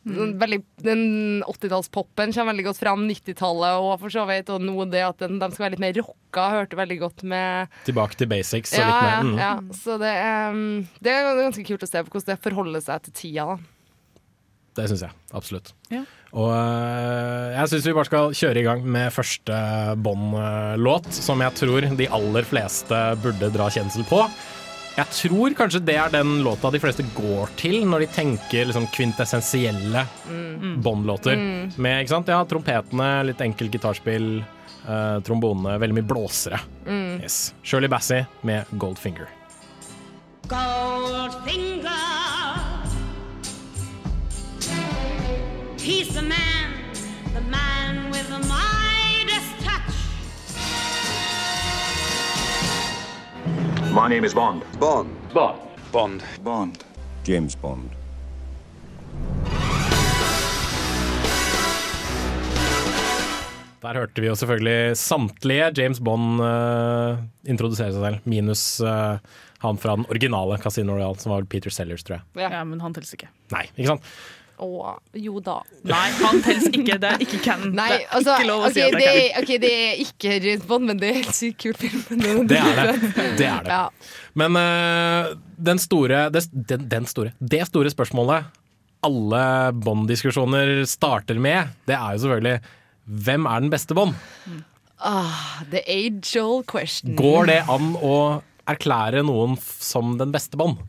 sånn veldig, Den 80-tallspopen kommer veldig godt fram. 90-tallet og for så vidt. Og nå det at den, de skal være litt mer rocka, hørte veldig godt med Tilbake til basics og ja, litt mer. Mm. ja. Så det er, um, det er ganske kult å se på hvordan det forholder seg til tida. da Det syns jeg. Absolutt. Ja. Og øh, jeg syns vi bare skal kjøre i gang med første Bond-låt, som jeg tror de aller fleste burde dra kjensel på. Jeg tror kanskje det er den låta de fleste går til når de tenker liksom kvintessensielle Bond-låter. Mm. Med ikke sant? Ja, trompetene, litt enkelt gitarspill, uh, trombonene, veldig mye blåsere. Mm. Yes. Shirley Bassey med Goldfinger. Goldfinger. He's the man, the man My name is Bond. Bond. Bond. Bond. Bond. James Bond. Der hørte vi jo selvfølgelig samtlige James Bond uh, introdusere seg selv, minus uh, han fra den originale Casino Royale, som var Peter Sellers, tror jeg. Ja, men han teller ikke. Nei, ikke sant? Å, jo da. Nei, han teller ikke. Det er ikke canon. Nei, det er altså, ikke lov å si at det er er, ok, det er ikke James Bond, men det er helt sykt kul film. Det er det. Det er det. Ja. Men uh, den store det, den, den store Det store spørsmålet alle Bond-diskusjoner starter med, det er jo selvfølgelig hvem er den beste Bond? Ah, the age-old question. Går det an å erklære noen som den beste Bond?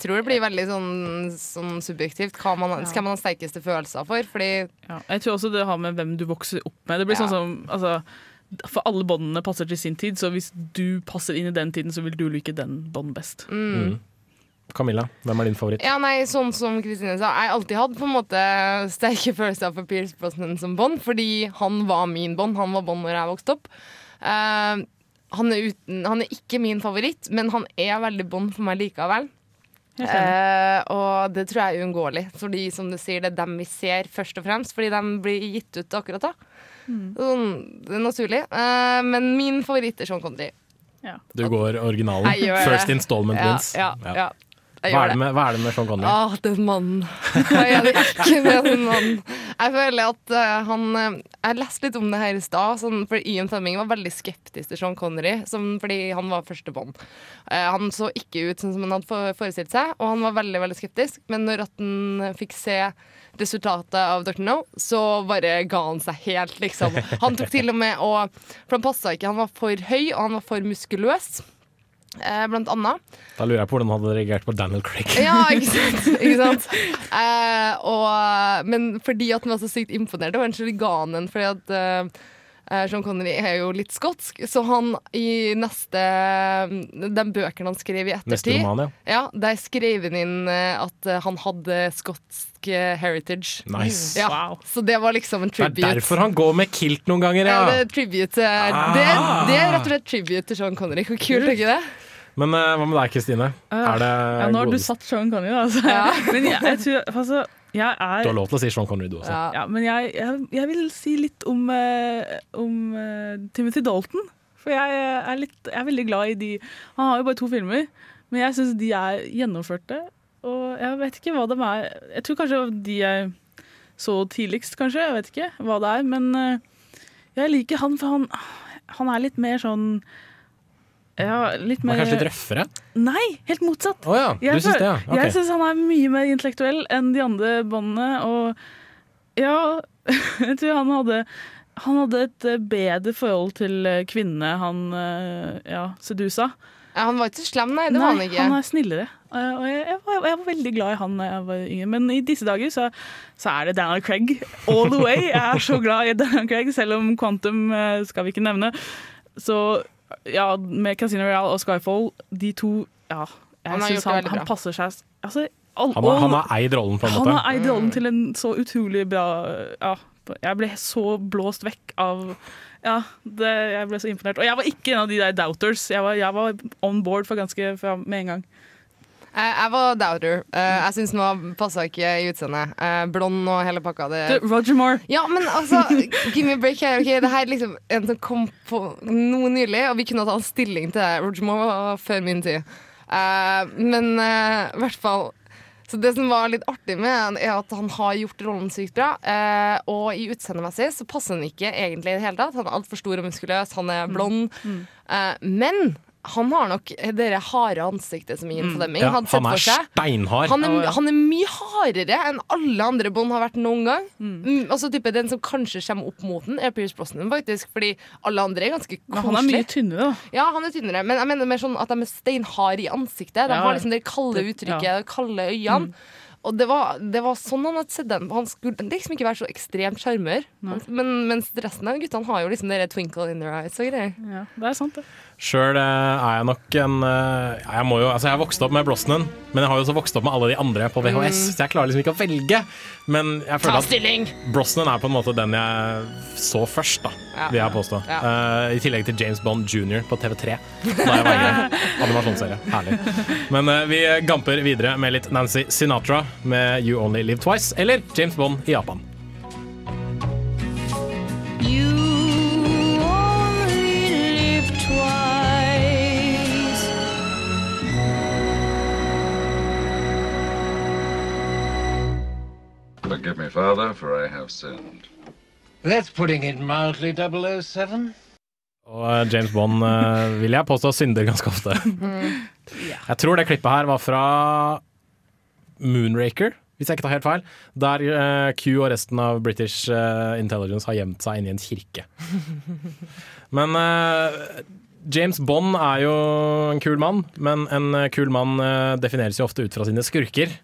Tror det blir veldig sånn, sånn subjektivt. Hva man, Skal man ha sterkeste følelser for? Fordi Ja, jeg tror også det har med hvem du vokser opp med. Det blir Ja. sånn som altså, For alle båndene passer til sin tid, så hvis du passer inn i den tiden, så vil du like den bånd best. mm. Camilla, hvem er din favoritt? Ja, nei, sånn som Kristine sa, jeg har alltid hatt på en måte sterke følelser for Pierce Brosnan som Bond, fordi han var min Bond. Han var Bond når jeg vokste opp. Uh, han, er uten, han er ikke min favoritt, men han er veldig Bond for meg likevel. Eh, og det tror jeg er uunngåelig. Fordi som du sier, det er dem vi ser først og fremst, fordi de blir gitt ut akkurat da. Sånn, det er naturlig. Eh, men min favoritt er Sean Connery. Du går originalen. First installment Ja, wins. ja, ja. Jeg Hva, er det med, hva er det med Sean Connery? Ah, den mannen. Hva er det ikke med den mannen? Jeg føler at uh, han eh, Jeg leste litt om det her i stad. Sånn, for Ian Fleming var veldig skeptisk til Sean Connery sånn, fordi han var første Bond. Eh, han så ikke ut sånn som han hadde for- forestilt seg, og han var veldig veldig skeptisk. Men når han fikk se resultatet av Dr. No, så bare ga han seg helt, liksom. Han tok til og med og For han passa ikke. Han var for høy, og han var for muskuløs. Eh, blant annet. Da lurer jeg på hvordan han hadde reagert på Daniel Craig. Ja, ikke sant? Ikke sant? Eh, og, men fordi at han var så sykt imponert over Angelic Ganen, fordi at eh, Sean Connery er jo litt skotsk, så han i neste De bøkene han skrev i ettertid Neste roman, ja. ja, Der skrev han inn eh, at eh, han hadde skotsk eh, heritage. Nice. Ja, Så det var liksom en Det er derfor han går med kilt noen ganger, Ja, ja. det, er tribute, Ah. det, det er rett og slett tribute til Sean Connery. Hvor kult er ikke det? Men eh, hva med deg, Kristine? Er det ja, nå har du satt Sean Connery, da. Altså. Men jeg, jeg tror altså, jeg er Du har lov til å si Sean Connery, du også. Ja, men jeg, jeg, jeg vil si litt om, eh, om eh, Timothy Dalton. For jeg er, litt, jeg er veldig glad i de Han har jo bare to filmer, men jeg syns de er gjennomførte. Og jeg vet ikke hva de er. Jeg tror kanskje de jeg så tidligst, kanskje. Jeg vet ikke hva det er. Men eh, jeg liker han, for han, han er litt mer sånn ja, litt mer er kanskje litt røffere? Nei, helt motsatt. Oh, ja, du Jeg syns det, ja. okay. Jeg syns han er mye mer intellektuell enn de andre båndene. Og ja, jeg tror han hadde han hadde et eh, bedre forhold til eh, kvinnene han eh, ja, sedusa. Ja, han var ikke så slem, nei. Det var han ikke. han er snillere. Og jeg, jeg, var, jeg var veldig glad i han da jeg var yngre. Men i disse dager så, så er det Daniel Craig all the way. Jeg er så glad i Daniel Craig, selv om Quantum skal vi ikke nevne. Så ja, med Casino Royale og Skyfall, de to Ja, jeg Han syns han, han passer seg altså, all, Han har, han har eid rollen, på en måte. han har eid rollen til en så utrolig bra Ja, jeg ble så blåst vekk av Ja, det, jeg ble så imponert. Og jeg var ikke en av de der doubters. Jeg var, jeg var on board for ganske med en gang. Jeg, jeg var doubter. Eh, jeg syns den passa ikke i utseendet. Eh, blond og hele pakka. Det... Roger Moore. Ja, men altså, give me a break her. Okay, Det her er liksom en som kom på noe nylig, og vi kunne ta en stilling til det. Roger Moore før min tid. Eh, men eh, i hvert fall så Det som var litt artig med er at han har gjort rollen sykt bra. eh, og i utseendemessig så passer han ikke egentlig i det hele tatt. Han er altfor stor og muskuløs, han er blond. Eh, men han har nok det harde ansiktet som Ian Fleming Ja, hadde sett han er for seg. steinhard. Han er, han er mye hardere enn alle andre Bond har vært noen gang. Mm, altså type Den som kanskje kommer opp mot den, er Pierce Brosnan, faktisk. Fordi alle andre er ganske Men han er mye tynnere, da. Ja, han er tynnere, men jeg mener mer sånn at de er steinharde i ansiktet. De Ja, har liksom det kalde uttrykket, ja. de kalde øynene. Og det var, det var sånn han hadde sett den. Han skulle liksom ikke være så ekstremt sjarmør. Men mens resten av guttene har jo liksom det twinkle in their eyes og greier. Ja, det er sant, det. Sjøl er jeg nok en eh, Jeg må jo, altså jeg har vokst opp med Brosnan, men jeg har jo også vokst opp med alle de andre på VHS, Mm. så jeg klarer liksom ikke å velge. Men jeg føler at Brosnan er på en måte den jeg så først, da, Ja. vil jeg påstå. Ja. Uh, I tillegg til James Bond jr. på TV3 da jeg var yngre. Animasjonsserie. Herlig. Men uh, vi gamper videre med litt Nancy Sinatra med You Only Live Twice, eller James Bond i Japan. Father, for I have sinned. That's putting it mildly, 007. Og eh, James Bond eh, vil jeg påstå synder ganske ofte. Jeg tror det klippet her var fra Moonraker, hvis jeg ikke tar helt feil. Der eh, Q og resten av British Intelligence har gjemt seg inni en kirke. Men James Bond er jo en kul mann, men en kul mann defineres jo ofte ut fra sine skurker.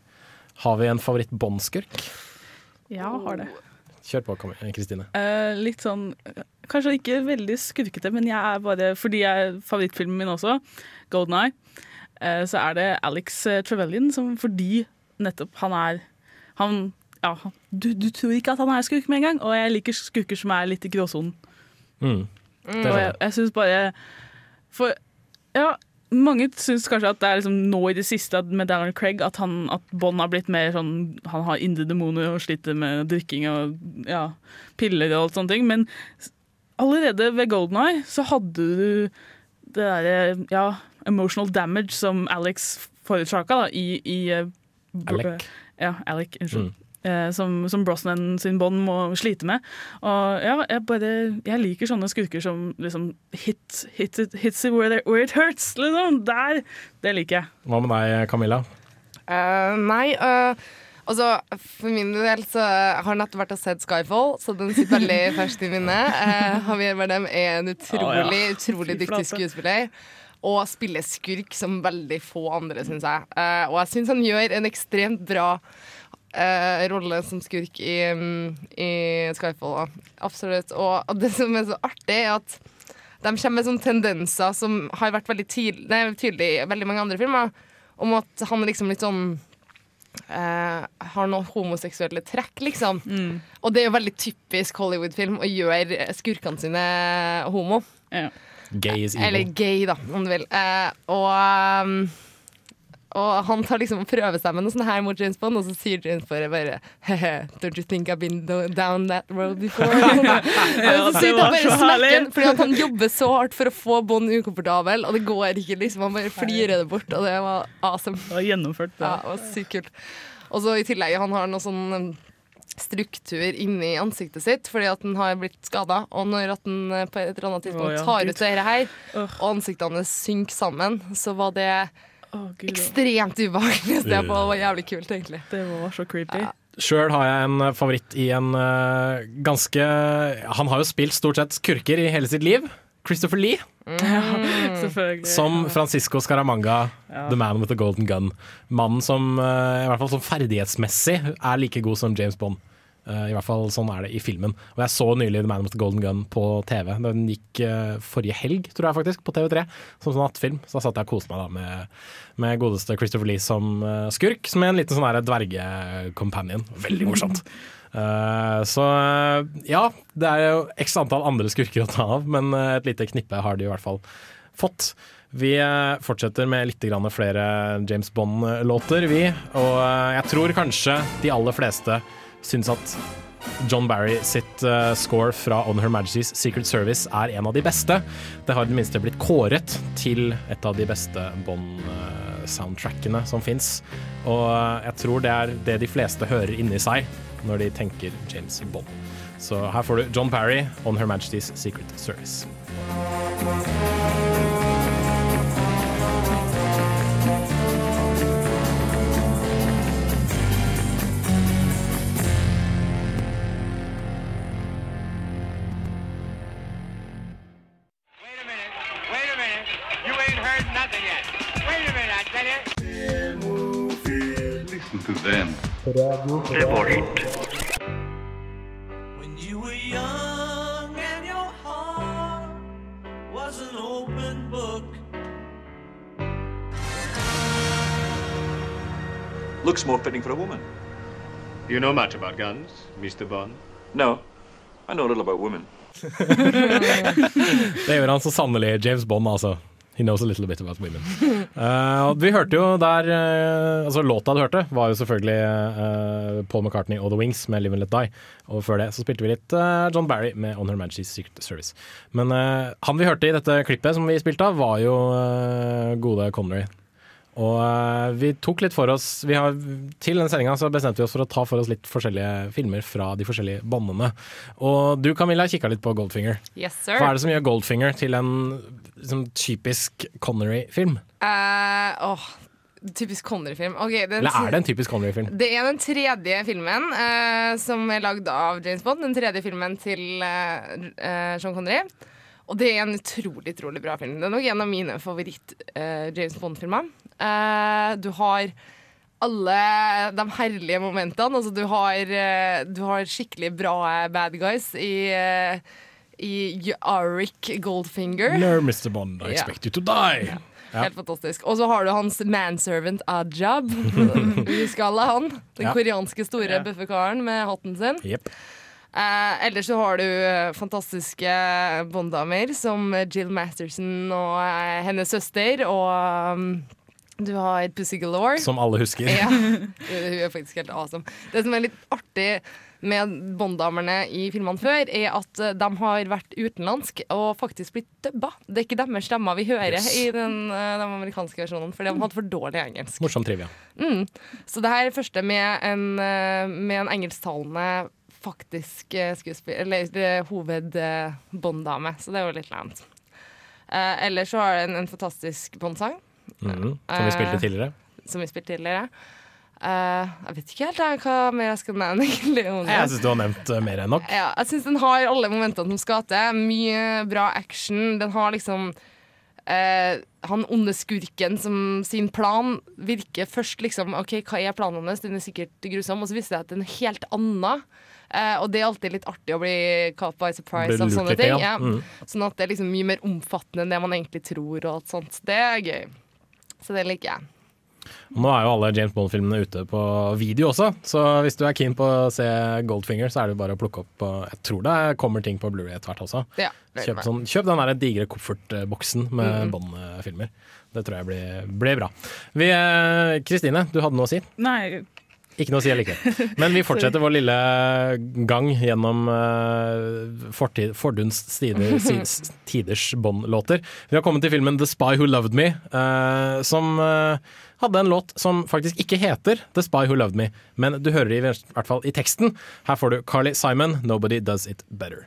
Har vi en favoritt-Bond-skurk? Ja, har det. Kjør på, Kristine. Eh, litt sånn eh, Kanskje ikke veldig skurkete, men jeg er bare fordi jeg er favorittfilmen min også, Golden Eye, eh, så er det Alex eh, Trevelyan som fordi nettopp han er Han Ja, du, du tror ikke at han er skurk med en gang, og jeg liker skurker som er litt i gråsonen. Mm. Og jeg, jeg syns bare For ja, mange syns kanskje at det er liksom nå i det siste med Daniel Craig at, han, at Bond har blitt mer sånn Han har indre demoner og sliter med drikking og ja, piller og alt sånne ting. Men allerede ved Golden Eye så hadde du det derre ja, emotional damage som Alex forårsaka i, i eh, Alec. Ja, Alec, unnskyld. Eh, som, som Brosnan sin Bond må slite med. Og ja, jeg bare Jeg liker sånne skurker som liksom hit, hit it, hits it where, where it hurts. Liksom. Der! Det liker jeg. Hva med deg, Camilla? Uh, nei, uh, altså for min del så har jeg nettopp vært og sett Skyfall, så den sitter veldig ferskt i minnet. Uh, Javier Bardem er en utrolig, oh, ja. utrolig dyktig skuespiller. Og spiller skurk som veldig få andre, syns jeg. Uh, og jeg syns han gjør en ekstremt bra eh, rolle som skurk i, mm, i Skyfall. Da. Absolutt. Og, det som er så artig, er at de kommer med sånne tendenser som har vært veldig tydelig, nei, tydelig i veldig mange andre filmer, om at han er liksom litt sånn eh, har noen homoseksuelle trekk, liksom. Og det er jo veldig typisk Hollywood-film å gjøre skurkene sine homo. Gay is evil. Eller gay, da, om du vil. Eh, og, um, og han tar liksom og prøver seg med noe sånt her mot James Bond, og så sier James Bond bare Hehe, Don't you think I've been down that road before? og så sitter han bare smekken, fordi han jobber så hardt for å få Bond ukomfortabel, og det går ikke, liksom. Han bare flirer det bort, og det var awesome. Det var gjennomført. det. Ja, det var sykt kult. Og så i tillegg, han har noe sånn um, struktur inni ansiktet sitt fordi at den har blitt skada. Og når at den eh, på et eller annet tidspunkt tar ut det her, og ansiktene synker sammen, så var det Gud, ekstremt ubehagelig å se på. Det var jævlig kult, egentlig. Det var så creepy. Sjøl har jeg en eh, favoritt i en uh, ganske Han har jo spilt stort sett skurker i hele sitt liv. Christopher Lee. Selvfølgelig. Som Francisco Scaramanga, Ja. The Man with the Golden Gun. Mannen som uh, i hvert fall som ferdighetsmessig er like god som James Bond. Eh, I hvert fall sånn er det i filmen. Og jeg så nylig The Man with the Golden Gun på TV. Den gikk eh, forrige helg, tror jeg faktisk, på TV3, som sånn nattfilm. Så da satt jeg og koste meg da med, med godeste Christopher Lee som skurk, som er en liten sånn dvergecompanion. Veldig morsomt. Eh, så eh, ja, det er jo x antall andre skurker å ta av, men eh, et lite knippe har de i hvert fall fått. Vi eh, fortsetter med litt flere James Bond-låter, vi. Og eh, jeg tror kanskje de aller fleste syns at John Barry sitt uh, score fra On Her Majesty's Secret Service er en av de beste. Det har i det minste blitt kåret til et av de beste Bond-soundtrackene som fins. Og eh, jeg tror det er det de fleste hører inni seg når de tenker James Bond. Så her får du John Barry, On Her Majesty's Secret Service. Them. When you were young and your heart was an open book. Looks more fitting for a woman. You know much about guns, Mr. Bond? No, I know a little about women. Det gjør han så sannelig. Er James Bond, altså. He knows a little bit about women. Uh, vi hørte jo der uh, Altså Låta du hørte, var jo selvfølgelig uh, Paul McCartney og The Wings med 'Live and Let Die'. Og før det så spilte vi litt John Barry med 'On Her Majesty's Secret Service'. Men han vi hørte i dette klippet som vi spilte av, var jo gode Connery. Og eh, vi tok litt for oss vi har, Til denne sendinga så bestemte vi oss for å ta for oss litt forskjellige filmer fra de forskjellige bandene. Og du Camilla kikka litt på Goldfinger. Yes, sir. Hva er det som gjør Goldfinger til en liksom, typisk Connery-film? Uh, oh, typisk Connery-film. Okay, Eller er det en typisk Connery-film? Det er den tredje filmen uh, som er lagd av James Bond. Den tredje filmen til eh, Sean Connery. Og det er en utrolig utrolig bra film. Det er nok en av mine favoritt-James Bond-filmer. Eh, du har alle de herlige momentene. Altså, du, har, eh, du har skikkelig bra bad guys i, eh, i Arik Goldfinger. No, Mr. Bond, I expect expect you to die. Ja. Helt fantastisk. Og så har du hans manservant Ajab. Alle han. Den Ja. koreanske store Ja. bøffekaren med hatten sin. Yep. Eh, ellers så har du eh, fantastiske Bond-damer som Jill Masterson og eh, hennes søster. Og um, du har Pussy Galore. Som alle husker. Ja. Hun er faktisk helt awesome. Det som er litt artig med Bond-damene i filmene før, er at eh, de har vært utenlandsk og faktisk blitt dubba. Det er ikke deres stemmer vi hører Yes. i den, eh, de amerikanske versjonen, for de har hatt for dårlig engelsk. Morsom trivia. Mm. Så det her er første med en, eh, med en engelsktalende faktisk skuespiller, eller hoved-Bond-dame, så det er jo litt lent. Eh, ellers så har den en fantastisk Bond-sang. Mhm, Som vi spilte Eh, tidligere. Som vi spilte tidligere. Uh, jeg vet ikke helt jeg, hva mer jeg skal nevne. egentlig. Jeg syns du har nevnt eh, mer enn nok. Ja, jeg syns den har alle momentene som skal til. Mye bra action. Den har liksom uh, Han onde skurken som sin plan virker først liksom OK, hva er planen hans? Den er sikkert grusom. Og så viser det at den er helt annen. Og det er alltid litt artig å bli caught by surprise av sånne ting. ja. Ja. Mm. Sånn at det er liksom mye mer omfattende enn det man egentlig tror. Og alt sånt. Det er gøy. Så det liker jeg. Og Nå er jo alle James Bond-filmene ute på video også, så hvis du er keen på å se Goldfinger, så er det bare å plukke opp Jeg tror det kommer ting på Blu-ray etter hvert også. Ja, Kjøp, sånn, kjøp den der digre koffertboksen med Mm. Bond-filmer. Det tror jeg blir, blir bra. Eh, Kristine, du hadde noe å si? Nei, Ikke noe å si allikevel. Men vi fortsetter vår lille gang gjennom uh, fortid, fordums tider, tiders Bond-låter. Vi har kommet til filmen The Spy Who Loved Me, eh, som eh, hadde en låt som faktisk ikke heter The Spy Who Loved Me, men du hører det i hvert fall i teksten. Her får du Carly Simon, 'Nobody Does It Better'.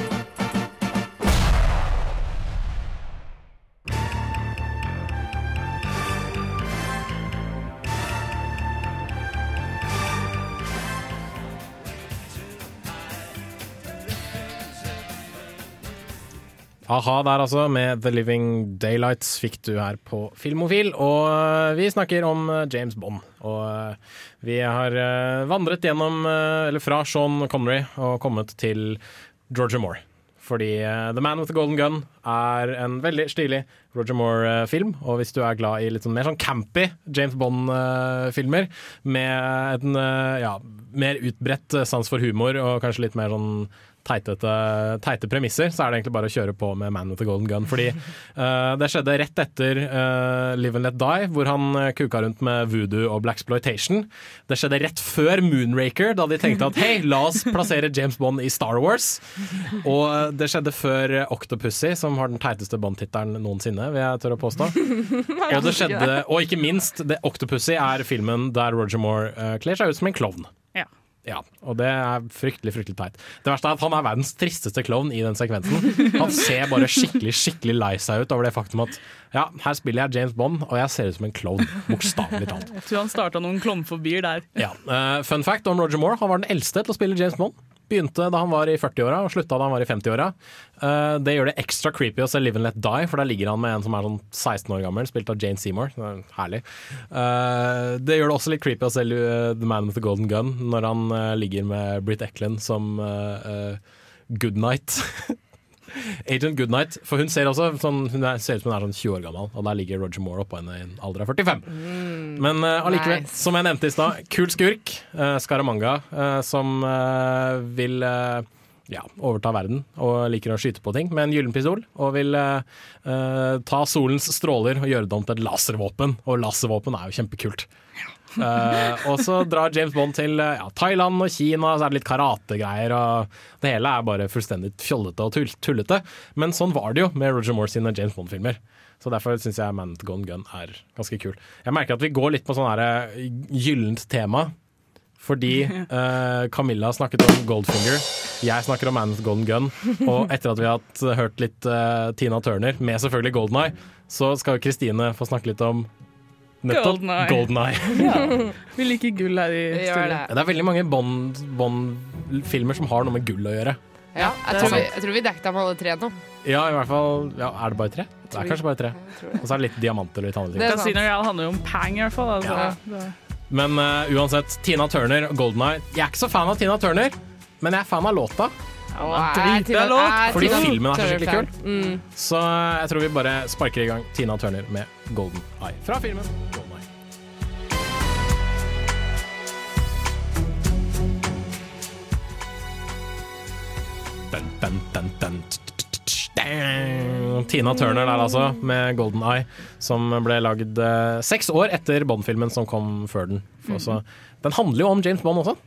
A-ha der altså, med The Living Daylights fikk du her på Filmofil. Og øh, vi snakker om øh, James Bond. Og øh, vi har vandret gjennom, eller fra Sean Connery og kommet til Georgia Moore. Fordi The Man with the Golden Gun er en veldig stilig Roger Moore-film. Og hvis du er glad i litt sånn mer sånn campy James Bond-filmer, med en ja, mer utbredt sans for humor og kanskje litt mer sånn teitete, teite premisser, så er det egentlig bare å kjøre på med Man with the Golden Gun. Fordi uh, det skjedde rett etter uh, Live and Let Die, hvor han uh, kuka rundt med voodoo og blaxploitation. Det skjedde rett før Moonraker, da de tenkte at hei, la oss plassere James Bond i Star Wars. Og eh, det skjedde før eh, Octopussy, som har den teiteste Bond-tittelen noensinne, vil jeg tørre å påstå. Og det skjedde, og ikke minst, det, Octopussy er filmen der Roger Moore uh, kler seg ut som en klovn. Ja. Ja, og det er fryktelig fryktelig teit. Det verste er at han er verdens tristeste klovn i den sekvensen. Han ser bare skikkelig skikkelig lei seg ut over det faktum at ja, her spiller jeg James Bond, og jeg ser ut som en klovn. Bokstavelig talt. Jeg tror han starta noen klovnfobier der. Ja. uh, fun fact om Roger Moore, han var den eldste til å spille James Bond. Begynte da han var i 40-åra og slutta da han var i 50-åra. Eh, det gjør det ekstra creepy å se Live and Let Die, for der ligger han med en som er sånn 16 år gammel, spilt av Jane Seymour. Det er herlig. Eh, det gjør det også litt creepy å se eh, The Man with the Golden Gun når han ligger med Britt Eklund som Goodnight. Agent Goodnight, for hun ser også sånn, hun er, ser ut som hun er sånn 20 år gammel, og der ligger Roger Moore oppå henne i en alder av 45. Men uh, allikevel, nice. som jeg nevnte i stad, kul skurk, uh, Scaramanga, uh, som eh, vil eh, ja, overta verden og liker å skyte på ting med en gyllen pistol. Og vil eh, eh, ta solens stråler og gjøre det om til et laservåpen. Og laservåpen er jo kjempekult. Eh, og så drar James Bond til eh, ja, Thailand og Kina, så er det litt karategreier. Og det hele er bare fullstendig fjollete og tullete. Men sånn var det jo med Roger Moore sine James Bond-filmer. Så Derfor syns jeg Man with Gone Gun er ganske kul. Jeg merker at vi går litt på sånn eh, gyllent tema. Fordi uh, Camilla snakket om Goldfinger, jeg snakker om Man with Gone Gun. Og etter at vi har hørt litt uh, Tina Turner, med selvfølgelig Golden Eye, så skal Kristine få snakke litt om nettopp Golden Eye. Golden Eye. Ja. Vi liker gull her i studio. det. Det er veldig mange Bond- Bond-filmer som har noe med gull å gjøre. Ja, jeg, tror vi, jeg tror vi dekket dem alle tre nå. Ja, i hvert fall ja, Er det bare tre? Det er kanskje bare tre. Og så er det litt diamanter og litt andre ting. Casino Royale handler jo om pang, i hvert fall. Altså. Ja. Men uh, uansett, Tina Turner og Golden Eye Jeg er ikke så fan av Tina Turner, men jeg er fan av låta. Jeg er Fordi filmen er så skikkelig kul. Mm. Så eh, jeg tror vi bare sparker i gang Tina Turner med Golden Eye. Fra filmen Golden Eye. Dun, dun, dun, dun. Tina Turner der altså, med Golden Eye, som ble lagd eh, seks år etter Bond-filmen som kom før den. For så, den handler jo om James Bond også.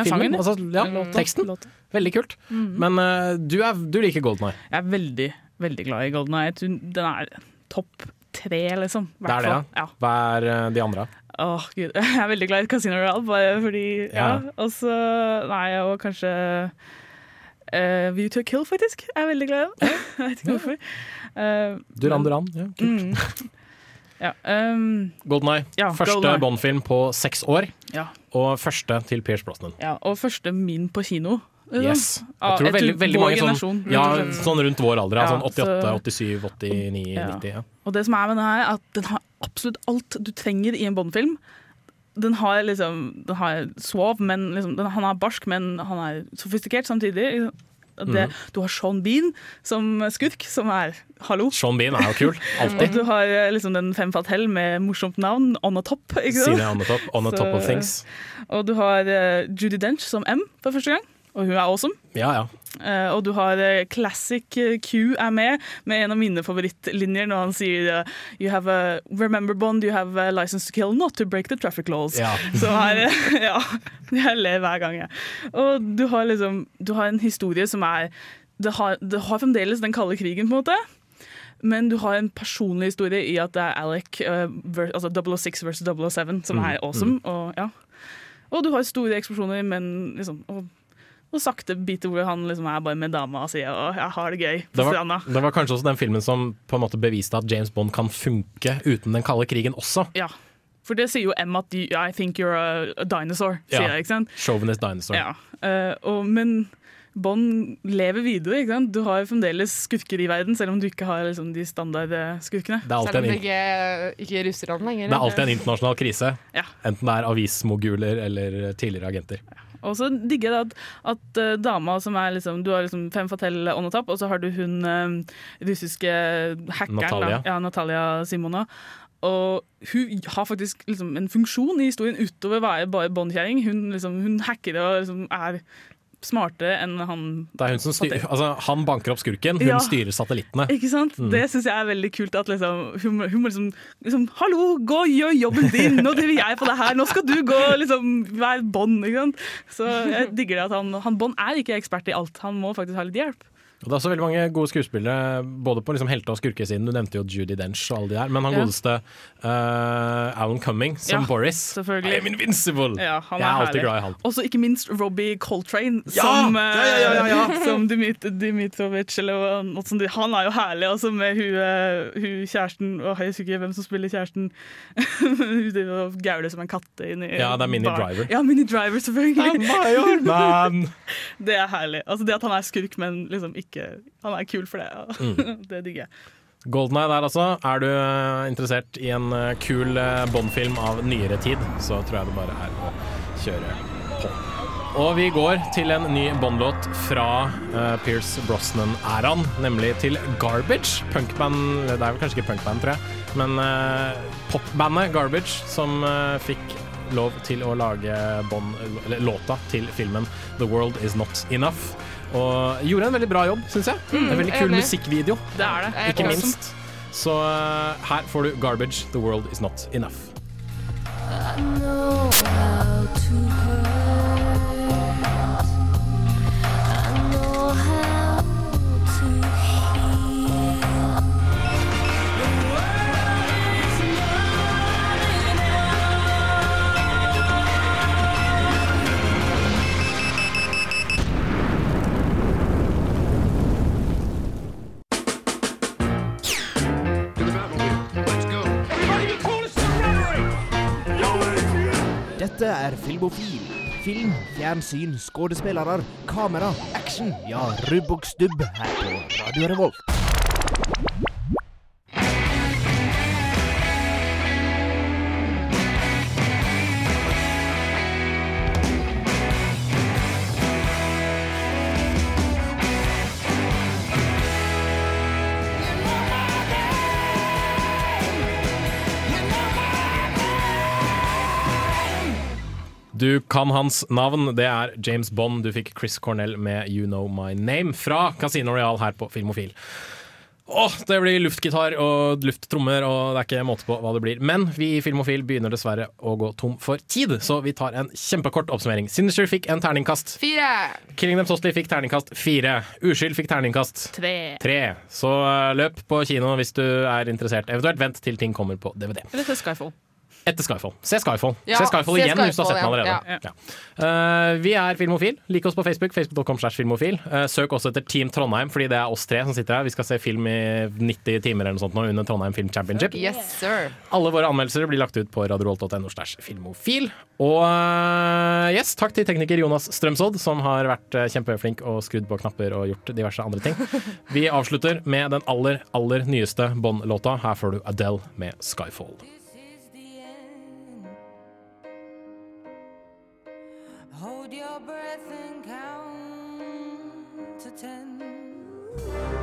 Filmen, altså, ja, teksten. Veldig kult. Mhm. Men uh, du, er, du liker Golden Eye. Jeg er veldig, veldig glad i Golden Eye. Den er topp tre, liksom. Det er det, ja. Hva er eh, de andre? Åh, gud. Jeg er veldig glad i Casino Royale, bare fordi Ja. Ja. Og så Nei, og kanskje uh, View to a Kill, faktisk. Jeg er veldig glad i den. Jeg vet ikke hvorfor. Uh, Duran Duran. Ja, kult. Mm. Ja, um, Golden Eye. Ja, første Bond-film på seks år. Ja. Og første til Pierce Brosnan. ja, og første min på kino. Liksom. Yes. Jeg tror veldig, veldig mange sånn, ja, sånn rundt vår alder. Ja, sånn 88, så- 87, 89, 90. Ja. Og det som er med den her, er at den har absolutt alt du trenger i en Bond-film. Den har liksom Den har suave, men liksom, den, han er barsk, men han er sofistikert samtidig. Det, mm. Du har Sean Bean som skurk, som er hallo. Sean Bean er jo kul. alltid. Og du har eh, liksom den fem fatell med morsomt navn, On the Top. Ikke sant? On the top, on the top of things. Og du har eh, Judy Dench som M for første gang, og hun er awesome. Ja, ja. Uh, og du har uh, Classic eh, Q er med, med en av mine favorittlinjer når han sier uh, You have a Remember Bond, you have a license to kill, not to break the traffic laws. Ja. Så her, Ja. Jeg ler hver gang, jeg. Og du har liksom Du har en historie som er Det har, det har fremdeles den kalde krigen, på en måte. Men du har en personlig historie i at det er Alec, uh, vers, altså 006 versus 007, som Mm, er awesome. mm. Og, ja. og du har store eksplosjoner, men liksom og, og sakte biter hvor han liksom er bare med dama og sier å, jeg har det gøy på Det var, stranda. det var kanskje også den filmen som på en måte beviste at James Bond kan funke uten den kalde krigen også. Ja. For det sier jo M at I think you're a, a dinosaur, sier Ja. jeg, ikke sant? Chauvinist dinosaur. Ja. uh, og, men Bond lever videre, ikke sant? Du har fremdeles skurker i verden, selv om du ikke har liksom, de standardskurkene. Det er Selv om det ikke ikke er russerne lenger. Det er alltid en internasjonal krise. Ja. Enten det er avismoguler eller tidligere agenter. Og så digger jeg at, at uh, dama som er liksom Du har liksom fem fatell on the top, og så har du hun uh, russiske hackeren, Natalia. Da. Ja, Natalia Simona. Og hun har faktisk liksom en funksjon i historien utover å være bare båndkjerring. Hun, liksom, hun hacker og liksom er smartere enn han Det er hun som styrer, altså, han banker opp skurken, hun Ja. styrer satellittene. Ikke sant? Mm. Det syns jeg er veldig kult. At liksom, hun, hun må liksom, liksom Hallo, gå og gjør jobben din! Nå driver jeg på det her! Nå skal du gå liksom være Bånd! Så jeg digger det at han, han Bånd er ikke ekspert i alt. Han må faktisk ha litt hjelp. Og det er også veldig mange gode skuespillere, både på liksom helte- og skurkesiden. Du nevnte jo Judy Dench og alle de der, men han Ja. godeste uh, Alan Cumming som Ja, Boris. I am invincible! Ja, han jeg er alltid herlig. glad i han. Også ikke minst Robbie Coltrane som, Ja, ja, ja, ja, ja. eh, som Dimit Dimitrovic, eller noe sånt. Han er jo herlig, også med hun, eh, hun kjæresten Å, Jeg husker ikke hvem som spiller kjæresten. hun driver og gauler som en katt inni Ja, det er Mini bar. Driver. Ja, Mini Driver, selvfølgelig. Det er herlig. Altså Det at han er skurk, men liksom ikke Han er kul for det. Mm. det digger jeg. Golden Eye der altså. Er du eh, interessert i en eh, kul eh, Bond-film av nyere tid, så tror jeg det bare er å kjøre på. Og vi går til en ny Bond-låt fra uh, Pierce Brosnan-æraen, nemlig til Garbage. Punkband Det er vel kanskje ikke punkband, tror jeg, men uh, popbandet Garbage, som uh, fikk lov til å lage Bond, eller, låta til filmen The World Is Not Enough. Og gjorde en veldig bra jobb, syns jeg. Mm, en veldig kul enig. musikkvideo. Det er det. Ikke Awesome. minst. Så eh, her får du Garbage, The World Is Not Enough. Dette er Filmofil. Film, fjernsyn, skuespillere, kamera, action. Ja, rubb og stubb her på Radio Revolt. Du kan hans navn. Det er James Bond. Du fikk Chris Cornell med You Know My Name fra Casino Royal her på Filmofil. Åh, det blir luftgitar og lufttrommer, og det er ikke måte på hva det blir. Men vi i Filmofil begynner dessverre å gå tom for tid, så vi tar en kjempekort oppsummering. Sinister fikk en terningkast. Fire. Killing Them Softly fikk terningkast fire. Uskyld fikk terningkast Tre. tre. Så eh, løp på kino hvis du er interessert. Eventuelt vent til ting kommer på DVD. Eller til Skyfall. Etter Skyfall. Se Skyfall. Ja, se Skyfall se igjen hvis du har sett den allerede. ja. Ja. Uh, vi er Filmofil. Lik oss på Facebook. Facebook.com slash filmofil. Uh, søk også etter Team Trondheim, fordi det er oss tre som sitter her. Vi skal se film i 90 timer eller noe sånt nå under Trondheim Film Championship. Yes, sir. Alle våre anmeldelser blir lagt ut på radiorolt.no slash filmofil. Og uh, yes, takk til tekniker Jonas Strømsodd, som har vært kjempeflink og skrudd på knapper og gjort diverse andre ting. Vi avslutter med den aller, aller nyeste Bond-låta. Her får du Adele med Skyfall. to ten.